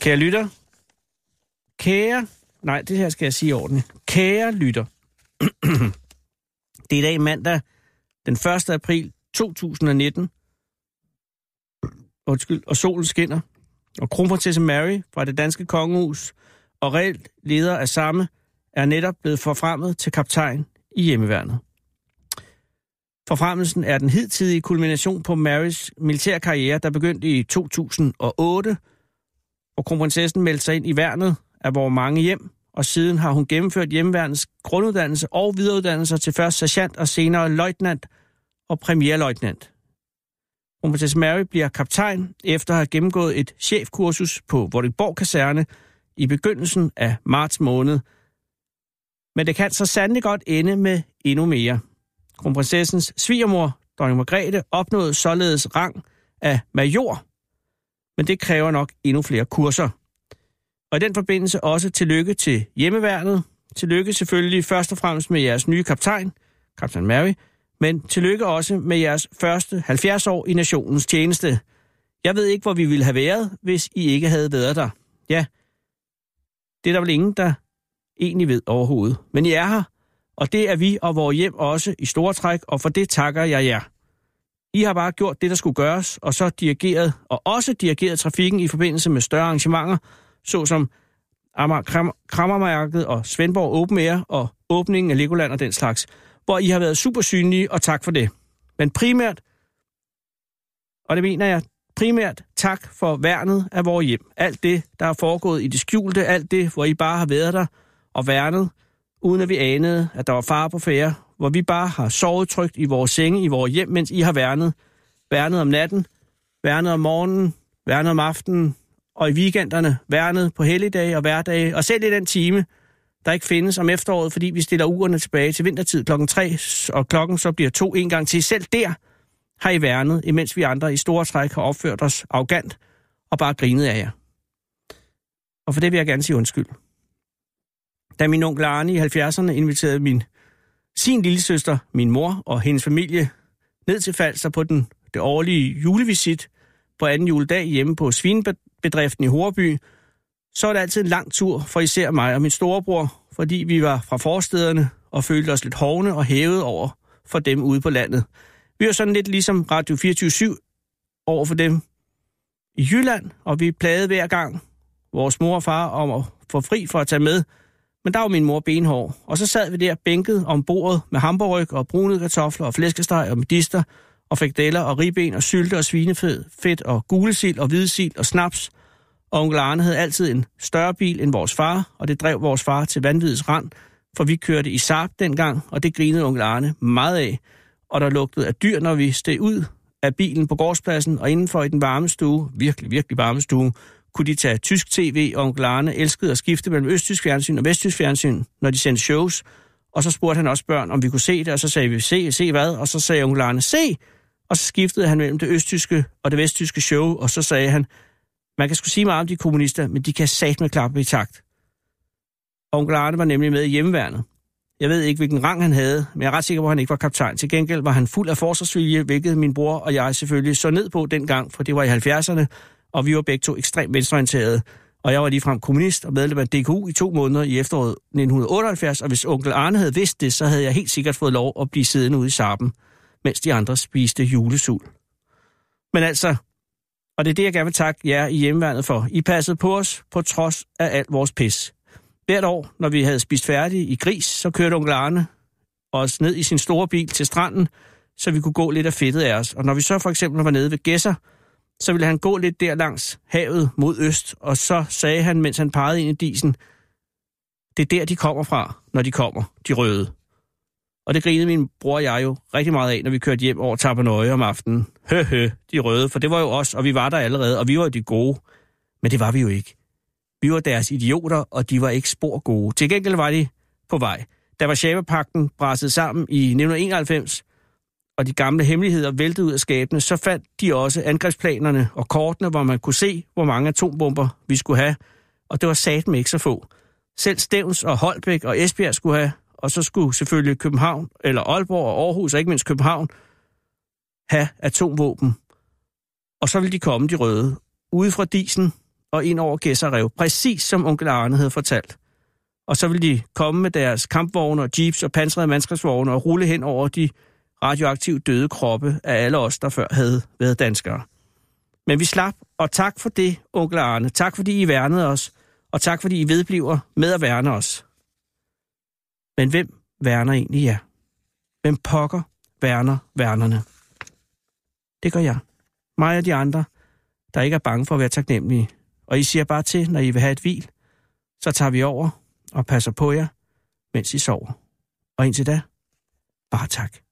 Kære lytter. Kære... Nej, det her skal jeg sige ordentligt. Kære lytter. (clears throat) det er i dag mandag den 1. april 2019. Undskyld, og solen skinner. Og kronprinsesse Mary fra det danske kongehus og reelt leder af samme er netop blevet forfremmet til kaptajn i hjemmeværnet. Forfremmelsen er den hidtidige kulmination på Marys militærkarriere, der begyndte i 2008, og kronprinsessen meldte sig ind i værnet af vores mange hjem, og siden har hun gennemført hjemmeværnets grunduddannelse og videreuddannelser til først sergeant og senere løjtnant og premierløjtnant. Kronprinsesse Mary bliver kaptajn efter at have gennemgået et chefkursus på Vordingborg Kaserne i begyndelsen af marts måned. Men det kan så sandelig godt ende med endnu mere. Kronprinsessens svigermor, dronning Margrethe, opnåede således rang af major, men det kræver nok endnu flere kurser. Og i den forbindelse også tillykke til hjemmeværnet. Tillykke selvfølgelig først og fremmest med jeres nye kaptajn, kaptajn Mary, men tillykke også med jeres første 70 år i nationens tjeneste. Jeg ved ikke, hvor vi ville have været, hvis I ikke havde været der. Ja, det er der vel ingen, der egentlig ved overhovedet. Men I er her, og det er vi og vores hjem også i store træk, og for det takker jeg jer. I har bare gjort det, der skulle gøres, og så dirigeret, og også dirigeret trafikken i forbindelse med større arrangementer, såsom Amager Krammermarkedet og Svendborg Open Air og åbningen af Legoland og den slags, hvor I har været super synlige, og tak for det. Men primært, og det mener jeg, primært tak for værnet af vores hjem. Alt det, der er foregået i det skjulte, alt det, hvor I bare har været der og værnet, uden at vi anede, at der var far på færre, hvor vi bare har sovet trygt i vores senge, i vores hjem, mens I har værnet. Værnet om natten, værnet om morgenen, værnet om aftenen, og i weekenderne værnet på helligdage og hverdage, og selv i den time, der ikke findes om efteråret, fordi vi stiller ugerne tilbage til vintertid klokken 3, og klokken så bliver to en gang til. Selv der har I værnet, imens vi andre i store træk har opført os arrogant og bare grinet af jer. Og for det vil jeg gerne sige undskyld. Da min onkel Arne i 70'erne inviterede min, sin lille søster, min mor og hendes familie ned til Falster på den, det årlige julevisit på anden juledag hjemme på bedriften i Horby, så var det altid en lang tur for især mig og min storebror, fordi vi var fra forstederne og følte os lidt hovne og hævet over for dem ude på landet. Vi var sådan lidt ligesom Radio 24 over for dem i Jylland, og vi plagede hver gang vores mor og far om at få fri for at tage med, men der var min mor benhård, og så sad vi der bænket om bordet med hamburg og brune kartofler og flæskesteg og medister og frikadeller og ribben og sylte og svinefed, fedt og gulesild og hvidesild og snaps. Og onkel Arne havde altid en større bil end vores far, og det drev vores far til vanvidets rand, for vi kørte i Saab dengang, og det grinede onkel Arne meget af. Og der lugtede af dyr, når vi steg ud af bilen på gårdspladsen, og indenfor i den varme stue, virkelig, virkelig varme stue, kunne de tage tysk tv, og onkel Arne elskede at skifte mellem østtysk fjernsyn og vesttysk fjernsyn, når de sendte shows. Og så spurgte han også børn, om vi kunne se det, og så sagde vi, se, se hvad? Og så sagde onkel Arne, se! Og så skiftede han mellem det østtyske og det vesttyske show, og så sagde han, man kan sgu sige meget om de kommunister, men de kan sat med klappe i takt. Og onkel Arne var nemlig med i hjemmeværnet. Jeg ved ikke, hvilken rang han havde, men jeg er ret sikker på, at han ikke var kaptajn. Til gengæld var han fuld af forsvarsvilje, hvilket min bror og jeg selvfølgelig så ned på dengang, for det var i 70'erne, og vi var begge to ekstremt venstreorienterede. Og jeg var ligefrem kommunist og medlem af DKU i to måneder i efteråret 1978, og hvis onkel Arne havde vidst det, så havde jeg helt sikkert fået lov at blive siddende ude i sarpen, mens de andre spiste julesul. Men altså, og det er det, jeg gerne vil takke jer i hjemmeværnet for. I passede på os på trods af alt vores pis. Hvert år, når vi havde spist færdigt i gris, så kørte onkel Arne os ned i sin store bil til stranden, så vi kunne gå lidt af fedtet af os. Og når vi så for eksempel var nede ved Gæsser, så ville han gå lidt der langs havet mod øst, og så sagde han, mens han pegede ind i disen, det er der, de kommer fra, når de kommer, de røde. Og det grinede min bror og jeg jo rigtig meget af, når vi kørte hjem over Tappernøje om aftenen. Hø, hø, de røde, for det var jo os, og vi var der allerede, og vi var de gode. Men det var vi jo ikke. Vi var deres idioter, og de var ikke spor gode. Til gengæld var de på vej. Da var Sjæbepakten brassede sammen i 1991, og de gamle hemmeligheder væltede ud af skabene, så fandt de også angrebsplanerne og kortene, hvor man kunne se, hvor mange atombomber vi skulle have. Og det var satme ikke så få. Selv Stævns og Holbæk og Esbjerg skulle have, og så skulle selvfølgelig København, eller Aalborg og Aarhus, og ikke mindst København, have atomvåben. Og så ville de komme, de røde, ude fra Disen og ind over Gæsserev, præcis som onkel Arne havde fortalt. Og så ville de komme med deres kampvogne og jeeps og pansrede mandskabsvogne og rulle hen over de radioaktivt døde kroppe af alle os, der før havde været danskere. Men vi slap, og tak for det, onkel Arne. Tak fordi I værnede os, og tak fordi I vedbliver med at værne os. Men hvem værner egentlig jer? Hvem pokker værner værnerne? Det gør jeg. Mig og de andre, der ikke er bange for at være taknemmelige. Og I siger bare til, når I vil have et hvil, så tager vi over og passer på jer, mens I sover. Og indtil da, bare tak.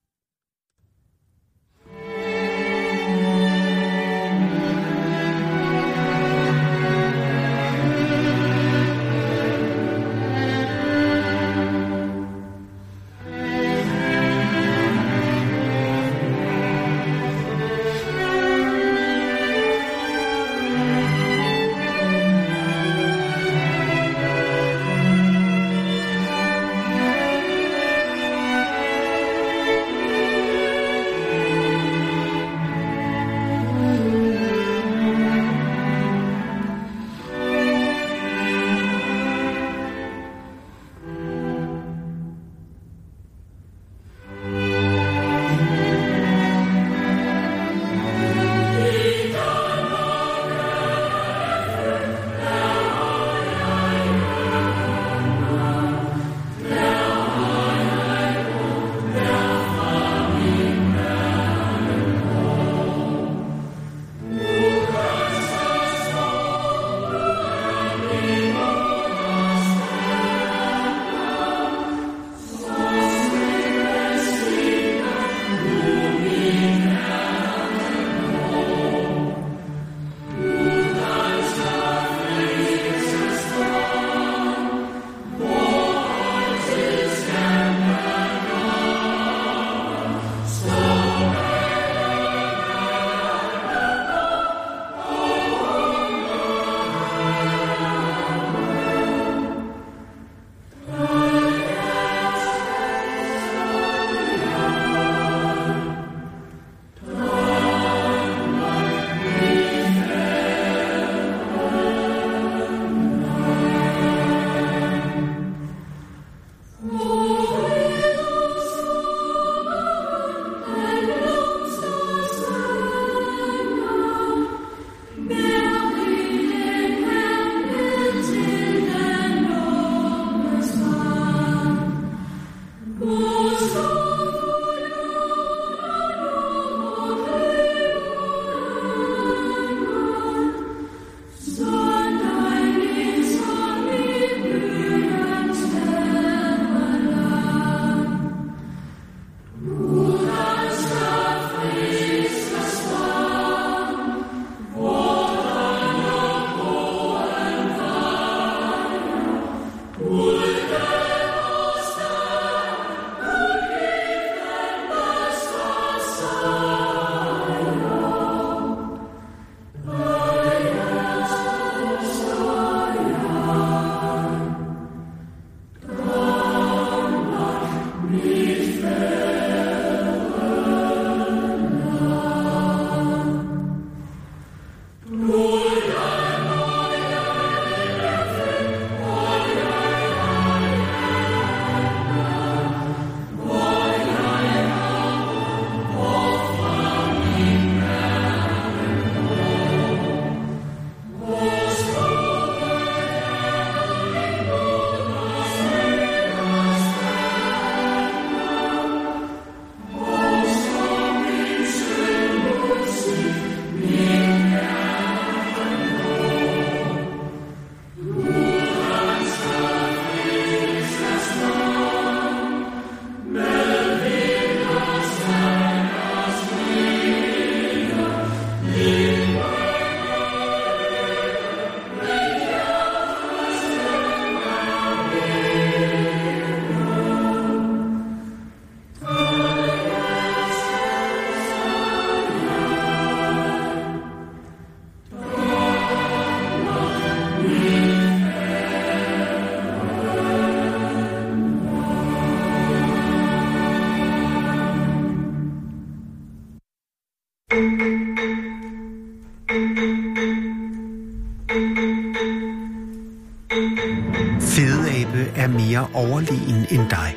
Overlegen end dig.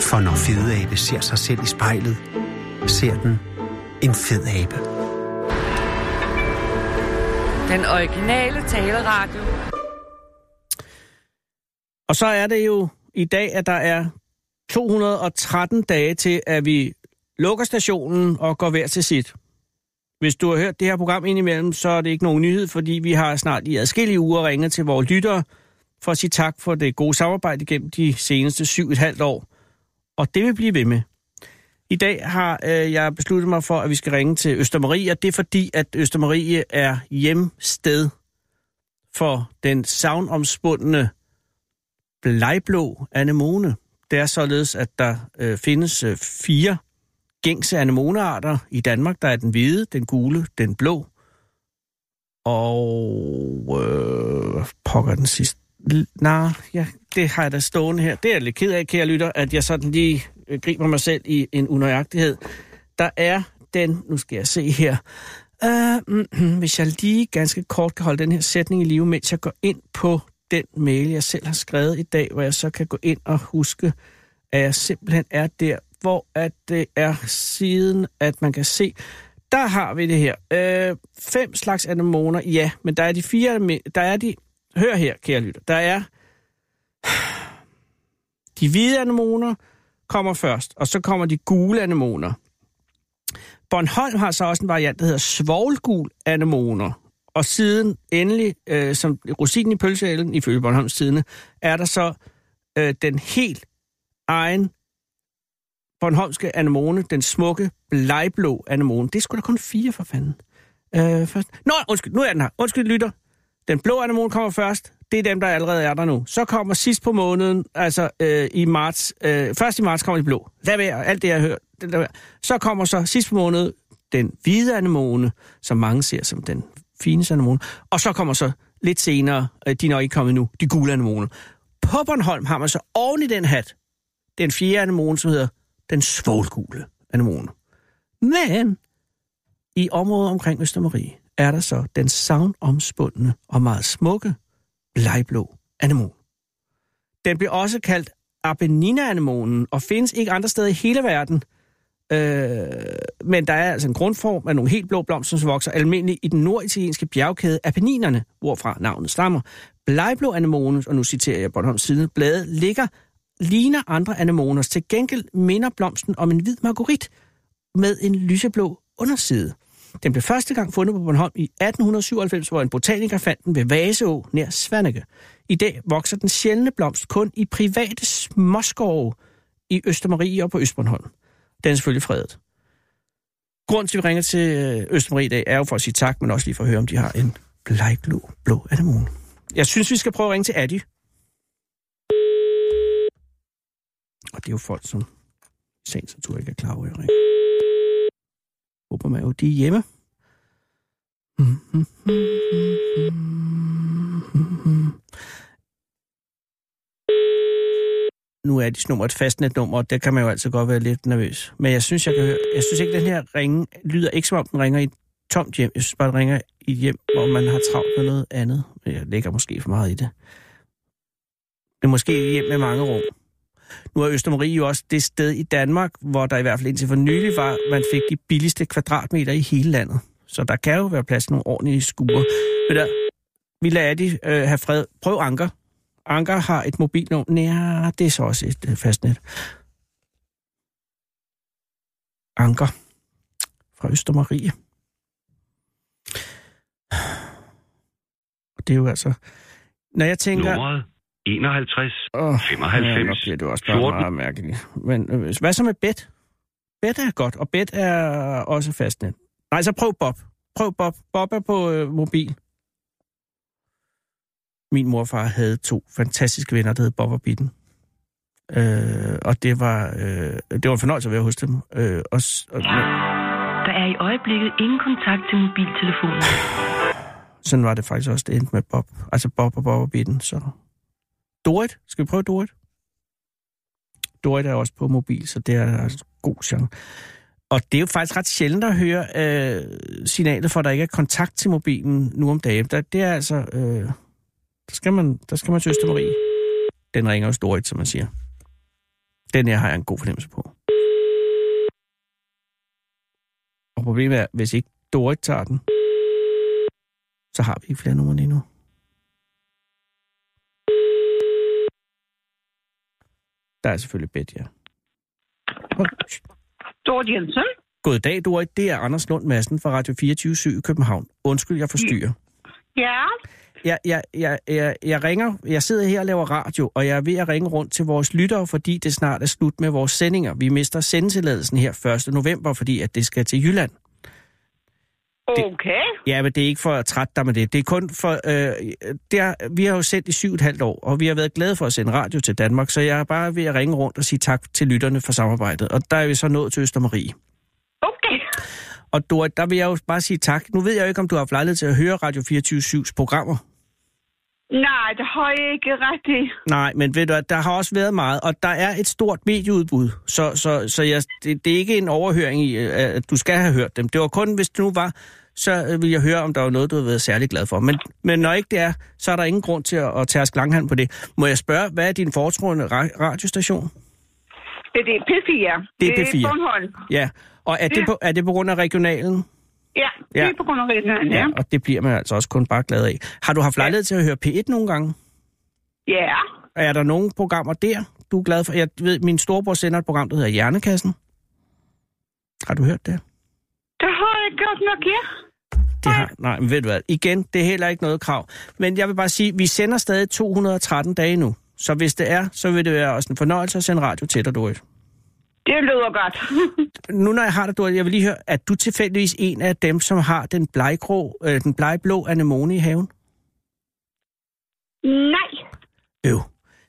For når fedeabe ser sig selv i spejlet, ser den en fed abe. Den originale taleradio. Og så er det jo i dag, at der er 213 dage til, at vi lukker stationen og går hver til sit. Hvis du har hørt det her program indimellem, så er det ikke nogen nyhed, fordi vi har snart i adskillige uger ringet til vores lyttere for at sige tak for det gode samarbejde gennem de seneste syv et halvt år. Og det vil blive ved med. I dag har øh, jeg besluttet mig for, at vi skal ringe til Østermarie, og det er fordi, at Østermarie er hjemsted for den savnomspundne blegblå anemone. Det er således, at der øh, findes øh, fire gængse anemonearter i Danmark. Der er den hvide, den gule, den blå, og øh, pokker den sidste. Nej, ja, det har jeg da stående her. Det er jeg lidt ked af, kære lytter, at jeg sådan lige øh, griber mig selv i en unøjagtighed. Der er den, nu skal jeg se her, uh, mm, hvis jeg lige ganske kort kan holde den her sætning i live, mens jeg går ind på den mail, jeg selv har skrevet i dag, hvor jeg så kan gå ind og huske, at jeg simpelthen er der, hvor at det er siden, at man kan se, der har vi det her. Øh, fem slags anemoner, ja, men der er de fire, der er de, hør her, kære lytter, der er de hvide anemoner kommer først, og så kommer de gule anemoner. Bornholm har så også en variant, der hedder svoglgul anemoner. Og siden endelig, øh, som rosinen i pølseælen, ifølge Bornholms Tidene, er der så øh, den helt egen Bornholmske anemone, den smukke blegblå anemone. Det skulle da kun fire for fanden. Øh, først. Nå, undskyld, nu er den her. Undskyld, lytter. Den blå anemone kommer først. Det er dem, der allerede er der nu. Så kommer sidst på måneden, altså øh, i marts. Øh, først i marts kommer de blå. Lad være, alt det, jeg har hørt. Der så kommer så sidst på måneden den hvide anemone, som mange ser som den fine anemone. Og så kommer så lidt senere, øh, de er nok ikke kommet nu, de gule anemoner. På Bornholm har man så oven i den hat, den fjerde anemone, som hedder den svålgule anemone. Men i området omkring Østermarie er der så den savnomspundne og meget smukke blegblå anemone. Den bliver også kaldt Apennina-anemonen og findes ikke andre steder i hele verden. Øh, men der er altså en grundform af nogle helt blå blomster, som vokser almindeligt i den norditalienske bjergkæde Apenninerne, hvorfra navnet stammer. Blegblå anemone, og nu citerer jeg Bornholms side, blade ligger ligner andre anemoners. Til gengæld minder blomsten om en hvid marguerit med en lyseblå underside. Den blev første gang fundet på Bornholm i 1897, hvor en botaniker fandt den ved Vaseå nær Svanike. I dag vokser den sjældne blomst kun i private småskove i Østermarie og på Østbornholm. Den er selvfølgelig fredet. Grunden til, at vi ringer til øh, Østermarie i dag, er jo for at sige tak, men også lige for at høre, om de har en blegblå blå anemone. Jeg synes, vi skal prøve at ringe til Addy. Og det er jo folk, som i sagens natur ikke er klar over, at jeg ringer. Håber man jo, de er hjemme. Nu er dit nummer et fastnetnummer, og der kan man jo altid godt være lidt nervøs. Men jeg synes, jeg kan høre, jeg synes ikke, den her ringe lyder ikke som om, den ringer i et tomt hjem. Jeg synes bare, den ringer i et hjem, hvor man har travlt med noget andet. Jeg lægger måske for meget i det. Det er måske et hjem med mange rum. Nu er Østermarie jo også det sted i Danmark, hvor der i hvert fald indtil for nylig var, man fik de billigste kvadratmeter i hele landet. Så der kan jo være plads til nogle ordentlige skuer. Men der, vi lader de øh, have fred. Prøv Anker. Anker har et mobilnummer. Nej, det er så også et øh, fastnet. Anker fra Østermarie. Og det er jo altså... Når jeg tænker... Nummeret 51, Åh, 95, ja, nok bliver det også bare 14. meget mærkeligt. Men øh, hvad så med bed? Bed er godt, og bed er også fastnet. Nej, så prøv Bob. Prøv Bob. Bob er på øh, mobil. Min morfar havde to fantastiske venner, der hed Bob og Bitten. Øh, og det var, øh, det var en fornøjelse at være hos dem. Øh, og, og, Der er i øjeblikket ingen kontakt til mobiltelefonen. sådan var det faktisk også, det endte med Bob. Altså Bob og Bob og Bitten, så... Dorit. Skal vi prøve Dorit? Dorit er også på mobil, så det er altså god chance. Og det er jo faktisk ret sjældent at høre øh, signalet for, at der ikke er kontakt til mobilen nu om dagen. Der, det er altså... Øh, der, skal man, der skal man til Østermarie. Den ringer jo storigt, som man siger. Den her har jeg en god fornemmelse på. Og problemet er, hvis ikke Dorit tager den, så har vi ikke flere numre lige nu. Der er selvfølgelig bedt, ja. Dort Jensen? God dag, Dorit. Det er Anders Lund Madsen fra Radio 24 i København. Undskyld, jeg forstyrrer. Ja. Jeg, jeg, jeg, jeg, jeg ringer, jeg sidder her og laver radio, og jeg er ved at ringe rundt til vores lyttere, fordi det snart er slut med vores sendinger. Vi mister sendetilladelsen her 1. november, fordi at det skal til Jylland. Okay. Ja, men det er ikke for at trætte dig med det. Det er kun for... Øh, det er, vi har jo sendt i syv og et halvt år, og vi har været glade for at sende radio til Danmark, så jeg er bare ved at ringe rundt og sige tak til lytterne for samarbejdet. Og der er vi så nået til Østermarie. Okay. Og Dorit, der vil jeg jo bare sige tak. Nu ved jeg jo ikke, om du har haft lejlighed til at høre Radio 24-7's programmer. Nej, det har jeg ikke rigtigt. Nej, men ved du der har også været meget, og der er et stort medieudbud, så, så, så jeg, det, det er ikke en overhøring i, at du skal have hørt dem. Det var kun, hvis det nu var, så vil jeg høre, om der var noget, du har været særlig glad for. Men, men når ikke det er, så er der ingen grund til at, at tage langhand på det. Må jeg spørge, hvad er din foretrukne ra- radiostation? Det er P4. Det er P4. Bornholm. Ja, og er det, Ja. på, er det på grund af regionalen? Ja, det Ja. er på grund af reglerne, ja. og det bliver man altså også kun bare glad af. Har du haft lejlighed til at høre P1 nogle gange? Ja. Er der nogle programmer der, du er glad for? Jeg ved, min storebror sender et program, der hedder Hjernekassen. Har du hørt det? Det har jeg godt nok, ja. Det har, nej, men ved du hvad, igen, det er heller ikke noget krav. Men jeg vil bare sige, vi sender stadig 213 dage nu. Så hvis det er, så vil det være også en fornøjelse at sende radio til dig, Dorit. Det lyder godt. (laughs) Nu når jeg har Dorit, jeg vil lige høre, at du tilfældigvis en af dem, som har den bleggrå, øh, den blegblå anemone i haven? Nej. Øv.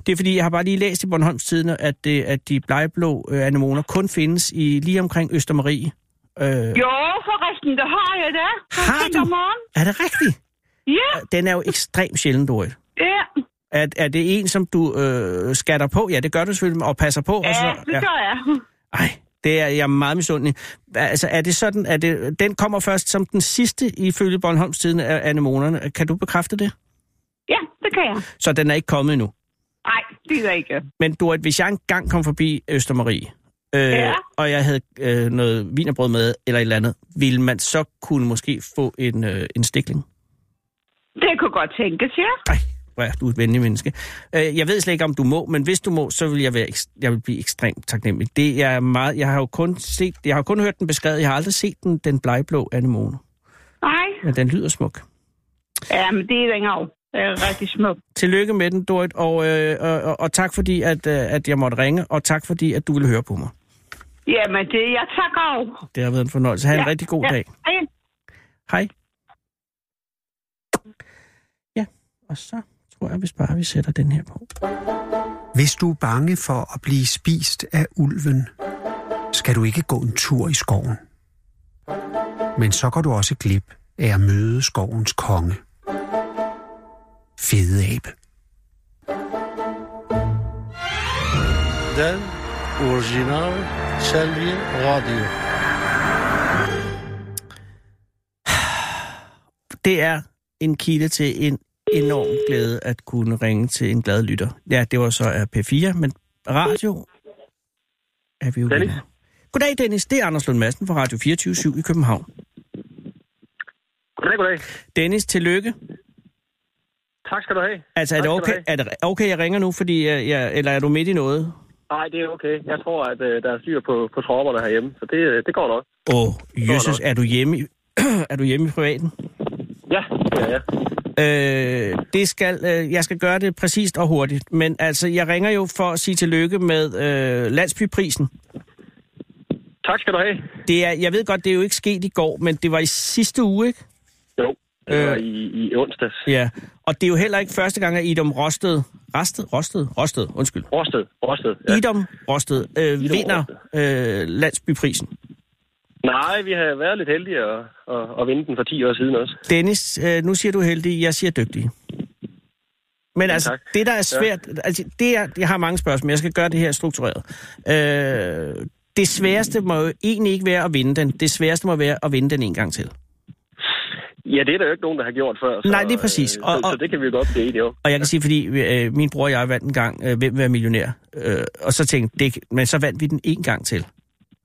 Det er fordi, jeg har bare lige læst i Bornholms Tidene, at, det, at de blegblå øh, anemoner kun findes i lige omkring Østermarie. Øh, Jo, forresten, det har jeg da. Har du? om morgenen. er det rigtigt? Ja, Den er jo ekstremt sjældent, Dorit. ja. Er, er det en, som du øh, skatter på? Ja, det gør du selvfølgelig, og passer på. og Ja, så, det gør jeg. Ej, det er jeg er meget misundelig. Altså, er det sådan, at det, den kommer først som den sidste ifølge Bornholms Tidene af anemonerne? Kan du bekræfte det? Ja, det kan jeg. Så den er ikke kommet endnu. Nej, det er ikke. Men Dorit, hvis jeg engang kom forbi Østermarie, øh, Ja. og jeg havde øh, noget vinerbrød med, eller et eller andet, ville man så kunne måske få en, øh, en stikling? Det kunne godt tænkes, ja. Ej, er du et venlig menneske. Øh, jeg ved slet ikke, om du må, men hvis du må, så vil jeg, være, jeg vil blive ekstremt taknemmelig. Det er meget, jeg har jo kun set, jeg har kun hørt den beskrevet, jeg har aldrig set den, den blegblå anemone. Nej. Men den lyder smuk. Ja, men det er den af. Det er rigtig smukt. Tillykke med den, Dorit, og, øh, og, og, tak fordi, at, øh, at jeg måtte ringe, og tak fordi, at du ville høre på mig. Jamen, det er jeg tak af. Det har været en fornøjelse. Ha' en Ja, rigtig god ja. dag. Hej. Hej. Ja, og så tror jeg, hvis bare vi sætter den her på. Hvis du er bange for at blive spist af ulven, skal du ikke gå en tur i skoven. Men så går du også glip af at møde skovens konge. Fede abe. Den original Selvi Radio. Det er en kilde til en enorm glæde at kunne ringe til en glad lytter. Ja, det var så af P4, men radio er vi jo Dennis? nu. Goddag, Dennis. Det er Anders Lund Madsen fra Radio 24 i København. Goddag, goddag. Dennis, tillykke. Tak skal du have. Altså, er det Tak okay, er det okay, jeg ringer nu, fordi jeg, jeg, eller er du midt i noget? Nej, det er okay. Jeg tror, at øh, der er styr på, på tropperne herhjemme, så det, øh, det går nok. Åh, oh, jøsses, er du hjemme (clears throat) er du hjemme i privaten? Ja, det er jeg. Øh, det skal, øh, jeg skal gøre det præcist og hurtigt, men altså, jeg ringer jo for at sige tillykke med øh, landsbyprisen. Tak skal du have. Det er, jeg ved godt, det er jo ikke sket i går, men det var i sidste uge, ikke? Jo, det var Øh. i, i onsdags. Ja, og det er jo heller ikke første gang, at Idom Rosted, Rasted, Rosted, Rosted, undskyld, Råsted, Råsted. ja. Idom Rosted øh, vinder øh, landsbyprisen. Nej, vi har været lidt heldige at, at, at vinde den for 10 år siden også. Dennis, øh, nu siger du heldig, jeg siger dygtig. Men altså, tak. det der er svært, altså, det er, jeg har mange spørgsmål, jeg skal gøre det her struktureret. Øh, det sværeste må jo egentlig ikke være at vinde den. Det sværeste må være at vinde den en gang til. Ja, det er der jo ikke nogen, der har gjort før. Så, Nej, det er præcis. øh, Og- så, og- så det kan vi jo godt blive enige om. Og jeg kan sige, fordi øh, min bror og jeg vandt en gang, øh, hvem vil være millionær? Øh, og så tænkte det, men så vandt vi den en gang til.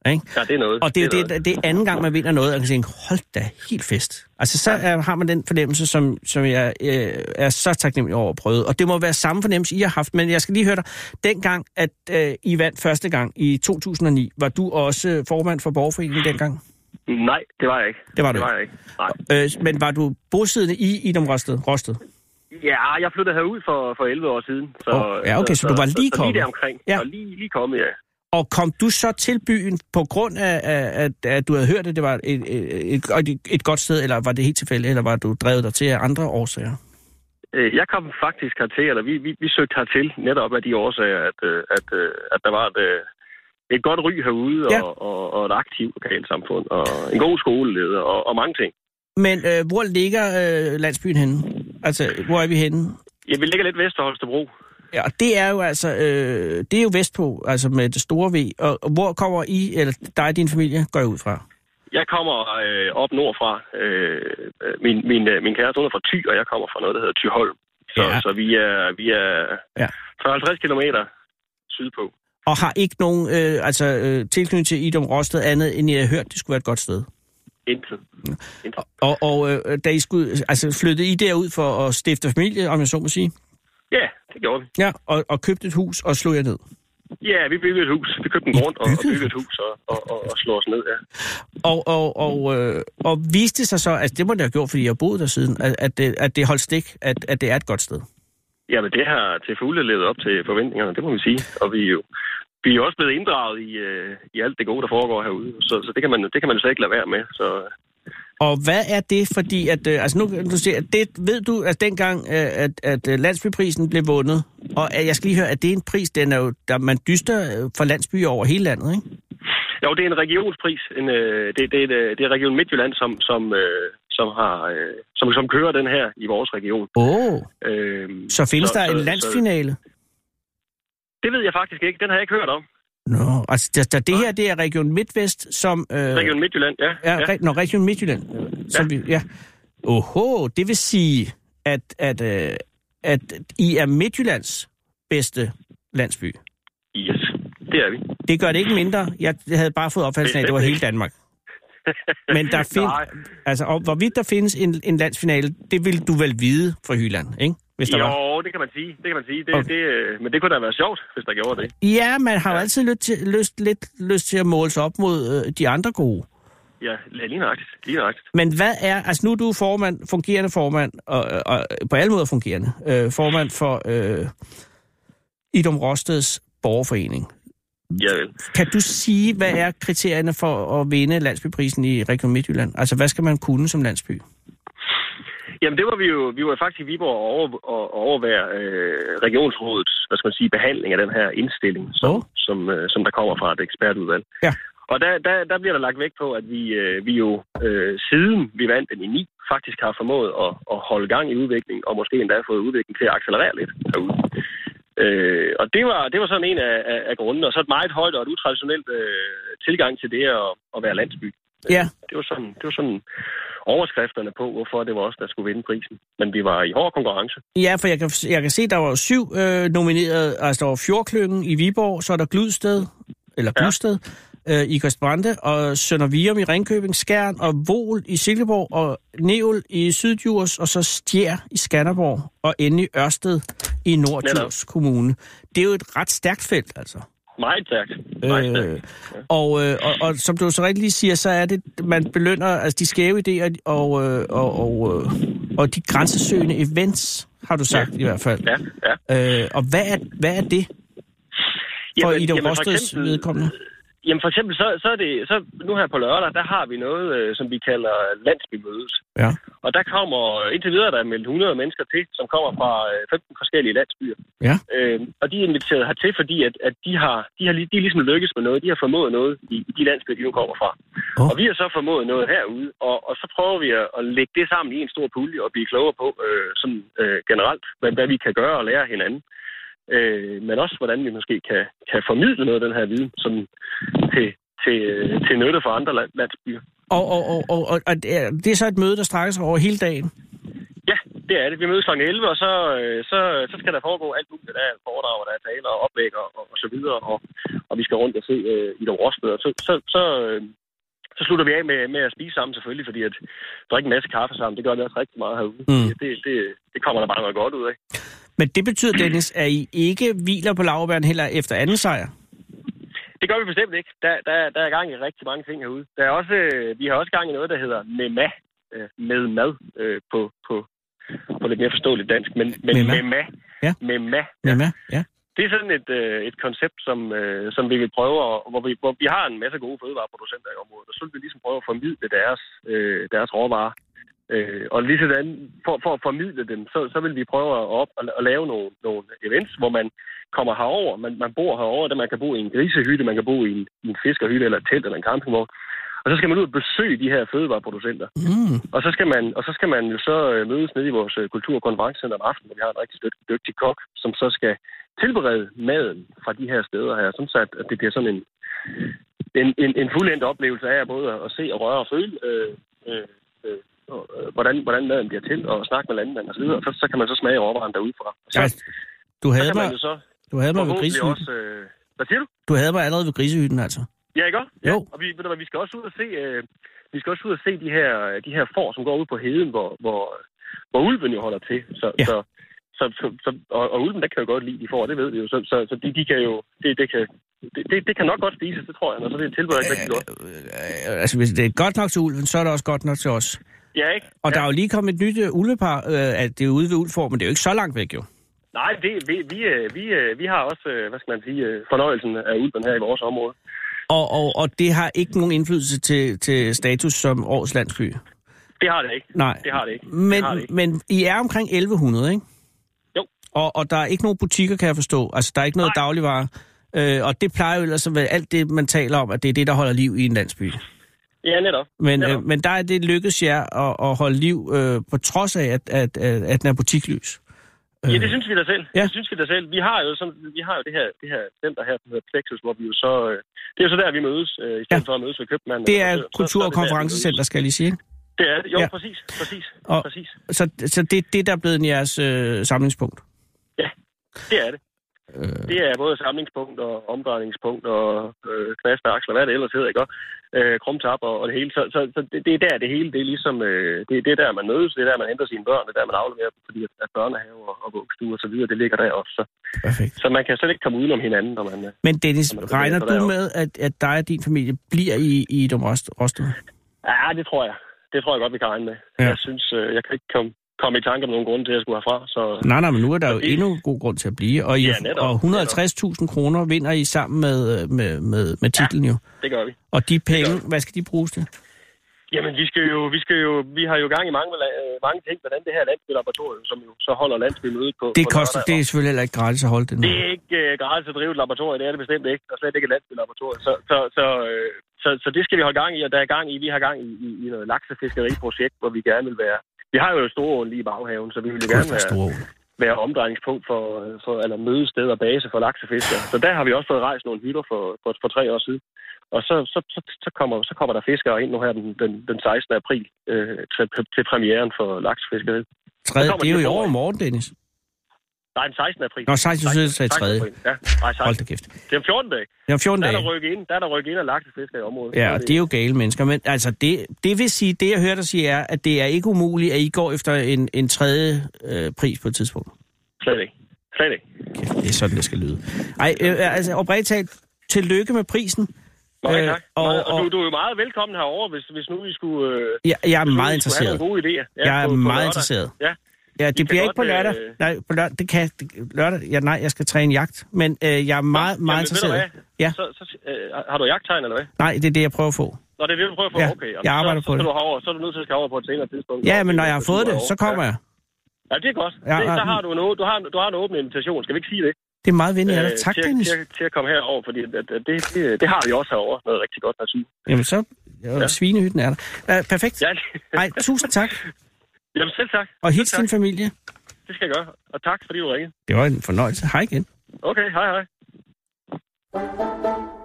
Ikke? Ja, det er noget. Og det er jo noget. det, det er anden gang, man vinder noget, og kan tænke, hold da, helt fest. Altså, så er, har man den fornemmelse, som, som jeg øh, er så taknemmelig over at prøve. Og det må være samme fornemmelse, I har haft. Men jeg skal lige høre dig. Dengang, at øh, I vandt første gang i 2009, var du også formand for Borgerforeningen dengang? Nej, det var jeg ikke. Det var du det var jeg ikke. Nej. Øh, men var du bosiddende i Idom Rosted? Rosted? Ja, jeg flyttede herud for, for 11 år siden. Så, Åh, ja, okay, så du var lige så, kommet. Så lige omkring. Ja. Og lige, lige kommet, ja. Og kom du så til byen på grund af, at, at du havde hørt, at det var et, et, et, et, godt sted, eller var det helt tilfældigt, eller var du drevet der til af andre årsager? Øh, Jeg kom faktisk hertil, eller vi, vi, vi søgte hertil netop af de årsager, at, øh, at, øh, at der var et, et godt ry herude, Ja. og, og, og et aktivt lokalsamfund, og en god skoleleder, og, og mange ting. Men øh, hvor ligger øh, landsbyen henne? Altså, hvor er vi henne? Ja, vi ligger lidt vest for Holstebro. Ja, og det er jo altså, øh, det er jo vestpå, altså med det store V. Og, og hvor kommer I, eller dig og din familie, går jeg ud fra? Jeg kommer øh, op nordfra. Øh, min, min, øh, min kæreste hun er fra Thy, og jeg kommer fra noget, der hedder Thyholm. Så, Ja. så vi er, vi er Ja. 40-50 kilometer sydpå. Og har ikke nogen øh, altså, øh, tilknytning til Idom Rosted andet, end jeg har hørt, det skulle være et godt sted. Indtil. Og, og øh, da I skulle, altså flyttede I derud for at stifte familie, om jeg så må sige? Ja, det gjorde vi. Ja, og, og købte et hus og slog jer ned. Ja, vi byggede et hus. Vi købte en grund og, og byggede et hus og, og, og, og slog os ned, ja. Og, og, og, øh, og viste det sig så, altså det må det have gjort, fordi jeg har boet der siden, at, at, det, at det holdt stik, at, at det er et godt sted. Jamen, det har til fulde levet op til forventningerne, det må vi sige. Og vi er jo, vi er også blevet inddraget i, øh, i alt det gode, der foregår herude. Så, så det, kan man, det kan man jo slet ikke lade være med. Så Og hvad er det, fordi at, øh, altså nu, du siger, at det, ved du, at dengang, øh, at, at øh, landsbyprisen blev vundet, og øh, jeg skal lige høre, at det er en pris, den er jo, der man dyster øh, for landsbyer over hele landet, ikke? jo, det er en regionspris. En, øh, det, det, er, et, øh, det er Region Midtjylland, som, som, øh, som, har, øh, som, som kører den her i vores region. Åh, oh, Øh, så findes så- der så- en så- landsfinale? Det ved jeg faktisk ikke. Den har jeg ikke hørt om. Nå, altså der, der, det her, det er Region Midtvest, som... Øh, Region Midtjylland, ja. Ja, ja. Re- Nå, Region Midtjylland. Som ja. Vi, ja. Oho, det vil sige, at, at, øh, at I er Midtjyllands bedste landsby. Yes, det er vi. Det gør det ikke mindre. Jeg havde bare fået opfattelsen af, at det var hele Danmark. Men der (laughs) findes... Nej. Altså, og hvorvidt der findes en, en landsfinale, det vil du vel vide fra Hyland, ikke? Hvis der jo, var. det kan man sige. Det kan man sige. Det, Okay. det, øh, men det kunne da være sjovt, hvis der gjorde det. Ja, man har jo altid lyst, lyst, lidt lyst til at måle sig op mod øh, de andre gode. Ja, lige nøjagtigt. Lige nøjagtigt. Men hvad er, altså nu er du formand, fungerende formand, og, og på alle måder fungerende, øh, formand for øh, Idom Rosteds borgerforening. Ja, vel. Kan du sige, hvad er kriterierne for at vinde landsbyprisen i Region Midtjylland? Altså, hvad skal man kunne som landsby? Jamen, det var vi jo, vi var faktisk i Viborg og over, og, overvære øh, regionsrådets, hvad skal man sige, behandling af den her indstilling, som, oh. som, øh, som der kommer fra et ekspertudvalg. Ja. Og der, der, der bliver der lagt vægt på, at vi, øh, vi jo øh, siden vi vandt den i 9, faktisk har formået at, at holde gang i udviklingen, og måske endda fået udviklingen til at accelerere lidt herude. Øh, og det var, det var sådan en af, af, af grundene, og så et meget højt og et utraditionelt øh, tilgang til det at, at være landsby. Ja, Det var sådan, det var sådan overskrifterne på, hvorfor det var os, der skulle vinde prisen. Men vi var i hård konkurrence. ja for jeg kan, jeg kan se, der var syv øh, nomineret. Altså, der var Fjordklyngen i Viborg, så er der Gludsted, eller Ja. Gludsted, øh, i Kostbrande, og Sønder Virum i Ringkøbing, Skjern og Vol i Silkeborg, og Nevel i Syddjurs, og så Stjer i Skanderborg, og endelig Ørsted i Norddjurs Kommune. Det er jo et ret stærkt felt, altså. Meget stærkt. Meget stærkt. Øh, og, øh, og, og som du så rigtig lige siger, så er det, man belønner altså de skæve idéer og, øh, og, og, øh, og de grænsesøgende events, har du sagt ja. i hvert fald. Ja, ja. Øh, og hvad er, hvad er det for Ida for Rosteds eksempel- vedkommende? Jamen for eksempel, så, så er det, så nu her på lørdag, der har vi noget, øh, som vi kalder landsbymødet. Ja. Og der kommer, indtil videre, der er meldt 100 mennesker til, som kommer fra øh, 15 forskellige landsbyer. Ja. Øh, og de er inviteret hertil, fordi at, at de, har, de, har, de er ligesom lykkes med noget. De har formået noget i, i de landsbyer, de nu kommer fra. Åh. Og vi har så formået noget herude, og, og så prøver vi at, at lægge det sammen i en stor pulje og blive klogere på sådan øh, generelt, hvad, hvad vi kan gøre og lære hinanden. Øh, men også hvordan vi måske kan, kan formidle noget af den her viden sådan, til, til, øh, til nytte for andre land, landsbyer. Og, og, og, og, og, og det er- så et møde, der strækker sig over hele dagen? Ja, det er det. Vi mødes kl. 11, og så, øh, så, så skal der foregå alt muligt. Der er foredrag, og der er taler og oplæg og, og, og så videre, og, og vi skal rundt og se øh, i nogle råsteder. Så, så, så, øh, så slutter vi af med, med at spise sammen selvfølgelig, fordi at drikke en masse kaffe sammen, det gør vi også rigtig meget herude. Mm. Det, det, det kommer der bare noget godt ud af. Men det betyder, Dennis, at I ikke hviler på lavbæren heller efter anden sejr? Det gør vi bestemt ikke. Der, der, der er gang i rigtig mange ting herude. Der er også, øh, vi har også gang i noget, der hedder MEMA, øh, med mad øh, på, på, på lidt mere forståeligt dansk. Men, men Mema? MEMA, Ja. MEMA, Ja. Med, ja. Det er sådan et, øh, et koncept, som, øh, som vi vil prøve, at, hvor, vi, hvor vi har en masse gode fødevareproducenter i området, og så vil vi ligesom prøve at formidle deres, øh, deres råvarer. Øh, og lige sådan, for, for at formidle dem, så, så vil vi prøve at, op, at, at lave nogle, nogle events, hvor man kommer herover, man, man bor herover, der man kan bo i en grisehytte, man kan bo i en, i en fiskerhytte eller et telt eller en campingvogn. Og så skal man ud og besøge de her fødevareproducenter. Mm. Og så skal man, og så skal man jo så øh, mødes nede i vores øh, kultur- og konferencecenter om aftenen, hvor vi har en rigtig dygtig, dygtig kok, som så skal tilberede maden fra de her steder her, sådan så at, at det bliver sådan en, en, en, en fuldendt oplevelse af både at se og røre og føle, øh, øh, øh, hvordan, hvordan maden bliver til, og snakke med så videre. Og så, så kan man så smage råvaren derudefra. Så, Ja, du havde mig, så du havde mig ved grisehytten. også... Øh, hvad siger du? Du havde mig allerede ved grisehytten, altså. Ja, ikke også? Jo. Ja. Og vi, ved du hvad, vi skal også ud og se, øh, vi skal også ud og se de her, de her får, som går ud på heden, hvor, hvor, hvor ulven jo holder til. Så, Ja. så, så, så, så, og, og ulven, der kan jo godt lide de får, det ved vi jo. Så, så, så de, de kan jo, det, det, kan, det, det, det kan nok godt spises, det tror jeg, når så det er tilberedt rigtig godt. Øh, altså, hvis det er godt nok til ulven, så er det også godt nok til os. Ja, ikke? Og ja. der er jo lige kommet et nyt øh, ulvepar, øh, at det er ude ved Ulfor, men det er jo ikke så langt væk, jo. Nej, det, vi, vi, øh, vi, vi har også, hvad skal man sige, fornøjelsen af ulven her i vores område. Og, og, og det har ikke nogen indflydelse til, til status som årets landsby. Det har det ikke. Nej. Det har det ikke. Men, det har det ikke. men I er omkring 1100, ikke? Jo. Og, og der er ikke nogen butikker, kan jeg forstå. Altså, der er ikke noget Nej. dagligvarer. Øh, og det plejer jo ellers at være alt det, man taler om, at det er det, der holder liv i en landsby. Ja, netop. Men, netop. øh, men der er det lykkedes jer at, at holde liv, øh, på trods af, at, at, at, at den er butikslys. Ja, det synes vi da selv. Ja. Det synes vi da selv. Vi har jo, sådan, vi har jo det her, det her center her, som hedder Plexus, hvor vi jo så... Øh, det er jo så der, vi mødes, øh, i stedet Ja. for at mødes ved købmanden. Det er så- kultur- og konferencecenter, skal jeg lige sige. Det er det. Jo, Ja. ja. præcis. Præcis. Og- præcis. Så, så det er det, der er blevet jeres øh, samlingspunkt. Det er det. Øh, Det er både samlingspunkt og omdrejningspunkt og øh, knaster, aksler, hvad det ellers hedder, ikke? Øh, krumtap og, og det hele. Så, så, så det, det, er der, det hele, det er ligesom, øh, det, det er der, man mødes, det er der, man henter sine børn, det er der, man afleverer dem, fordi at, at børnehave og, og vuggestue og så videre, det ligger der også. Så, perfekt. så man kan slet ikke komme udenom hinanden, når man... øh, Men Dennis, Når man regner du med, at, at dig og din familie bliver i, i Dom Rost- Rosted? Ja, det tror jeg. Det tror jeg godt, vi kan regne med. Ja. Ja. Jeg synes, øh, jeg kan ikke komme, komme i tanke om nogen grund til, at jeg skulle herfra. Så Nej, nej, men nu er der jo endnu en god grund til at blive. Og, I, Ja, netop, og 150.000 kroner vinder I sammen med, øh, med, med, med titlen jo. det gør vi. Og de penge, hvad skal de bruges til? Jamen, vi skal jo, vi skal jo, vi har jo gang i mange, mange ting, andet det her landsbylaboratorium, som jo så holder landsbymødet på. Det på koster, det er selvfølgelig heller ikke gratis at holde det nu. Det er ikke øh, gratis at drive et laboratorium, det er det bestemt ikke, og slet ikke et landsbylaboratorium. Så, så, så, øh, så, så, det skal vi holde gang i, og der er gang i, vi har gang i, i, i noget laksefiskeriprojekt, hvor vi gerne vil være... Vi har jo store lige i baghaven, så vi vil jo gerne være, være omdrejningspunkt for, for eller mødested og base for laksefiskere. Så der har vi også fået rejst nogle hytter for, for, for tre år siden. Og så, så, så, så, kommer, så kommer der fiskere ind nu her den, den, den 16. april øh, til, til premieren for laksefiskeri. Tredje, det er jo i over år morgen, Dennis. Nej, den 16. april. Nå, 16. april, så er det tredje. april. Ja, nej, 16. Hold da kæft. Det er om 14 dage. Det er om 14 Der er dage. der rykket ind, der er der rykket ind og laksefiskere i området. Ja, og det er jo gale mennesker. Men altså, det, det vil sige, det jeg hørte dig sige er, at det er ikke umuligt, at I går efter en, en tredje øh, pris på et tidspunkt. Slet ikke. Slet ikke. Kæft, det er sådan, det skal lyde. Ej, øh, altså, oprigtigt talt, tillykke med prisen. Mange Øh, tak. og- Og, og, du, du er jo meget velkommen herover, hvis, hvis nu vi skulle... Øh, Jeg, jeg er meget skulle have interesseret. nogle gode idéer. Ja, Jeg er på, på meget lørdag. interesseret. Ja. Ja, det kan bliver ikke på godt, lørdag. øh, Nej, på lørdag, det kan lørdag. Ja, nej, jeg skal træne jagt. Men øh, jeg er meget, meget Jamen, interesseret. Ja. Så, så, øh, har du jagttegn, eller hvad? Nej, det er det, jeg prøver at få. Nå, det er det, du prøver at få. Ja, okay. jeg arbejder så, på så, det. Så, du herover, så er du nødt til at skal over på et senere tidspunkt. Ja, men når jeg har fået det, så over. kommer jeg. Ja, det er godt. Ja, det, så har du, en, å- du, har, du har en åben invitation. Skal vi ikke sige det? Det er meget venligt af dig. Øh, Tak, til, Dennis. Til, til at komme herover, fordi at, at det, det, det, har vi også herovre. Noget rigtig godt natur. Jamen så, ja. Ja. svinehytten er der. Uh, perfekt. Ja, Ej, tusind tak. (laughs) Jamen selv tak. Og hils din familie. Det skal jeg gøre. Og tak, fordi du ringede. Det var en fornøjelse. Hej igen. Okay, hej hej.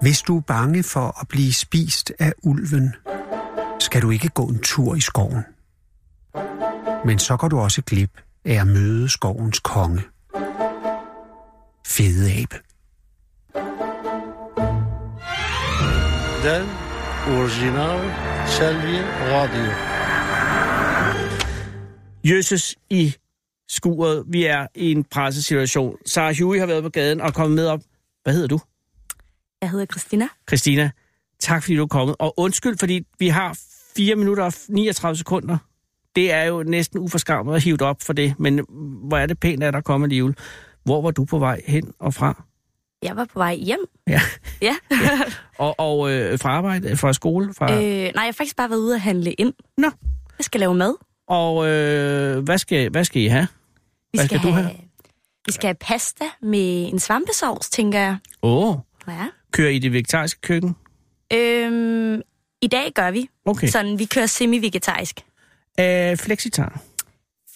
Hvis du er bange for at blive spist af ulven, skal du ikke gå en tur i skoven. Men så går du også glip af at møde skovens konge. Fede abe. Den original Selvi Radio. Jøsses i skuret. Vi er i en pressesituation. Sarah Huey har været på gaden og kommet med op. Hvad hedder du? Jeg hedder Christina. Christina, tak fordi du er kommet. Og undskyld, fordi vi har 4 minutter og 39 sekunder. Det er jo næsten uforskammet at hive op for det, men hvor er det pænt, at der kommer alligevel. Hvor var du på vej hen og fra? Jeg var på vej hjem. Ja. Ja. (laughs) Og, og øh, fra arbejde, fra skole? Fra... øh, nej, jeg har faktisk bare været ude at handle ind. Nå. Jeg skal lave mad. Og øh, hvad, skal, hvad skal I have? Vi Hvad skal du have? Vi skal have pasta med en svampesovs, tænker jeg. Åh, oh, Ja. kører I det vegetariske køkken? Øhm, I dag gør vi. Okay. Sådan, vi kører semi-vegetarisk. Øh, flexitar.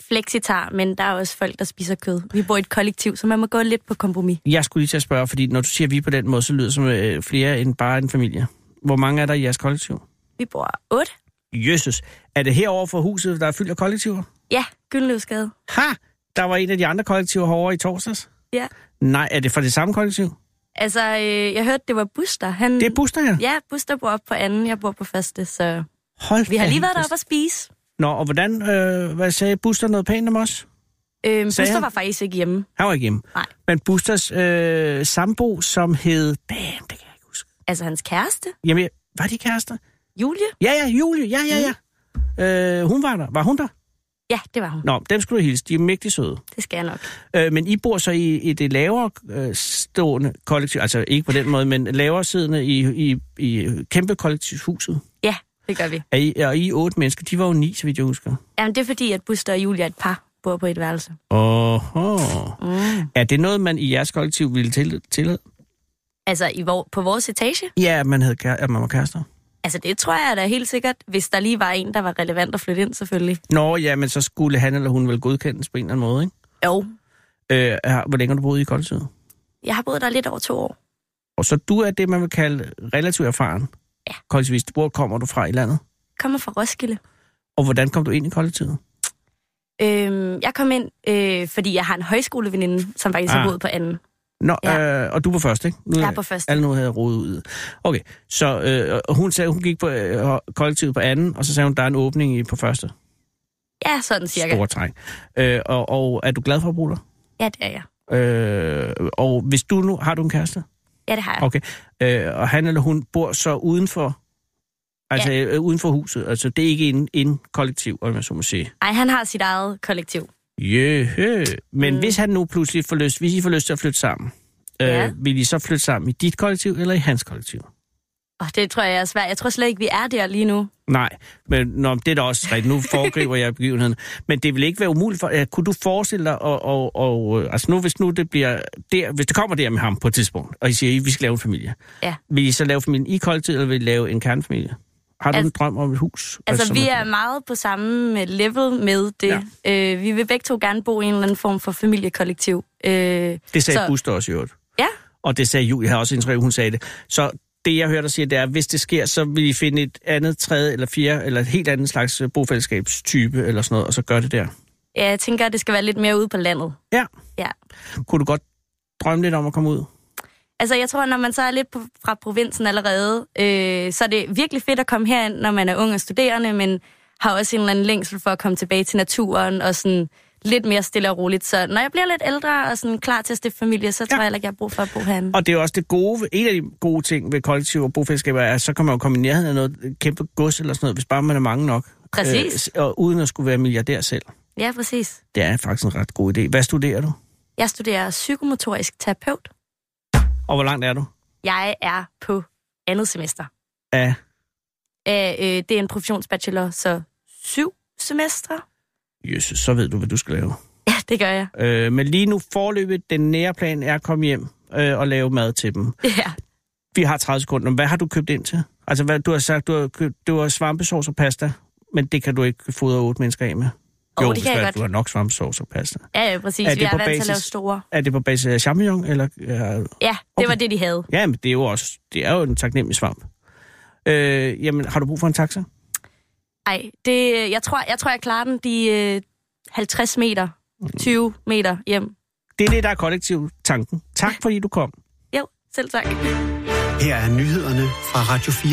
Flexitar, men der er også folk, der spiser kød. Vi bor i et kollektiv, så man må gå lidt på kompromis. Jeg skulle lige til at spørge, fordi når du siger vi på den måde, så lyder det som øh, flere end bare en familie. Hvor mange er der i jeres kollektiv? Vi bor otte. Jøsses. Er det herover for huset, der er fyldt af kollektiver? Ja, Gyldenløvsgade. Ha! Der var en af de andre kollektiver herovre i torsdags. Ja. Nej, er det fra det samme kollektiv? Altså, øh, jeg hørte, det var Buster. Han... Det er Buster, ja. Ja, Buster bor op på anden, jeg bor på første, så Hold vi har lige været deroppe at spise. Nå, og hvordan, øh, hvad sagde Buster noget pænt om os? Øhm, Buster han? var faktisk ikke hjemme. Han var ikke hjemme. Nej. Men Busters øh, sambo, som hed... Damn, det kan jeg ikke huske. Altså hans kæreste, Jamen, var de kærester? Julie. Ja, ja, Julie. Ja, ja, ja. Øh, hun var der. Var hun der? Ja, det var hun. Nå, dem skulle du hilse. De er mægtig søde. Det skal jeg nok. Øh, men I bor så i, i det lavere øh, stående kollektiv, altså ikke på den måde, men lavere siddende i, i, i kæmpe kollektivhuset. Ja, det gør vi. Er I, er I otte mennesker? De var jo ni, så vidt jeg husker. Jamen, det er fordi, at Buster og Julie er et par, bor på et værelse. Oho. Mm. Er det noget, man i jeres kollektiv ville til, tillade? Altså, i vor, på vores etage? Ja, at man, havde, at man var kærester. Altså, det tror jeg da helt sikkert, hvis der lige var en, der var relevant at flytte ind, selvfølgelig. Nå, ja, men så skulle han eller hun vel godkendes på en eller anden måde, ikke? Jo, Øh, hvor længe har du boet i kollektivet? jeg har boet der lidt over to år. Og så du er det, man vil kalde relativt erfaren? Ja. Kollektivist. Hvor kommer du fra i landet? Kommer fra Roskilde. Og hvordan kom du ind i kollektivet? Øhm, jeg kom ind, øh, fordi jeg har en højskoleveninde, som faktisk. Ah. har boet på anden. Nå, Ja. øh, og du var først, ikke? Nu, Jeg er på første. Alle nu havde rodet ud. Okay, så øh, og hun sagde, hun gik på øh, kollektivet på anden, og så sagde hun, der er en åbning i på første. Ja, sådan cirka. Store træk. Øh, og, og er du glad for at bo der? Ja, det er jeg. Øh, og hvis du nu, har du en kæreste? Ja, det har jeg. Okay. Øh, og han eller hun bor så udenfor, altså ja. øh, uden for huset. Altså det er ikke en, en kollektiv, om jeg så må sige. Ej, han har sit eget kollektiv. Jøhø. Men Mm. hvis han nu pludselig får lyst, hvis I får lyst til at flytte sammen, Ja. øh, vil I så flytte sammen i dit kollektiv eller i hans kollektiv? Og det tror jeg er svært. Jeg tror slet ikke, vi er der lige nu. Nej, men nå, det er da også rigtigt. Nu (laughs) foregriber jeg begivenheden. Men det vil ikke være umuligt for... Ja, kunne du forestille dig, og, og, og, øh, altså nu, hvis nu det bliver der, hvis det kommer der med ham på et tidspunkt, og I siger, at vi skal lave en familie, Ja. vil I så lave familien i kollektivet, eller vil I lave en kernefamilie? Har du Altså- en drøm om et hus? Altså, vi er- meget på samme level med det. Ja. Øh, vi vil begge to gerne bo i en eller anden form for familiekollektiv. Øh, Det sagde så-. Buster også i øvrigt. Ja. Og det sagde Julie, har også indtryk, hun sagde det. Så det, jeg hørte dig sige, det er, at hvis det sker, så vil I finde et andet, tredje eller fjerde, eller et helt andet slags øh, bofællesskabstype, eller sådan noget, og så gør det der. ja, jeg tænker, at det skal være lidt mere ude på landet. Ja. Ja. Kunne du godt drømme lidt om at komme ud? Altså, jeg tror, når man så er lidt på, fra provinsen allerede, øh, så er det virkelig fedt at komme herind, når man er ung og studerende, men har også en eller anden længsel for at komme tilbage til naturen og sådan lidt mere stille og roligt. Så når jeg bliver lidt ældre og sådan klar til at stifte familie, så ja. tror jeg ikke, jeg har brug for at bo herinde. Og det er også det gode, en af de gode ting ved kollektiv og bofællesskaber, er, at så kan man jo komme i nærheden af noget kæmpe gods eller sådan noget, hvis bare man er mange nok. Præcis. Øh, og uden at skulle være milliardær selv. Ja, præcis. Det er faktisk en ret god idé. Hvad studerer du? Jeg studerer psykomotorisk terapeut. Og hvor langt er du? Jeg er på andet semester. Af Øh, øh, det er en professionsbachelor, så syv semestre. Jesus, så ved du, hvad du skal lave. Ja, det gør jeg. Øh, men lige nu forløbet, den nære plan er at komme hjem øh, og lave mad til dem. Ja. Vi har 30 sekunder. Hvad har du købt ind til? Altså, hvad, du har sagt, du har købt du har svampesauce og pasta, men det kan du ikke fodre otte mennesker af med. Jo, det kan jeg godt. du har nok svampsauce og pasta. Ja, ja, præcis. Er det Vi er vant til at lave store. Er det på basis af champignon, eller... Øh, Ja, det Okay. var det, de havde. ja, men det er jo også... Det er jo en taknemmelig svamp. Øh, jamen, har du brug for en taxa? Ej, det, jeg, tror, jeg tror, jeg klarer den de øh, 50 meter, 20 meter hjem. Det er det, der er kollektiv tanken. Tak, fordi du kom. Jo, selv tak. Her er nyhederne fra Radio 4.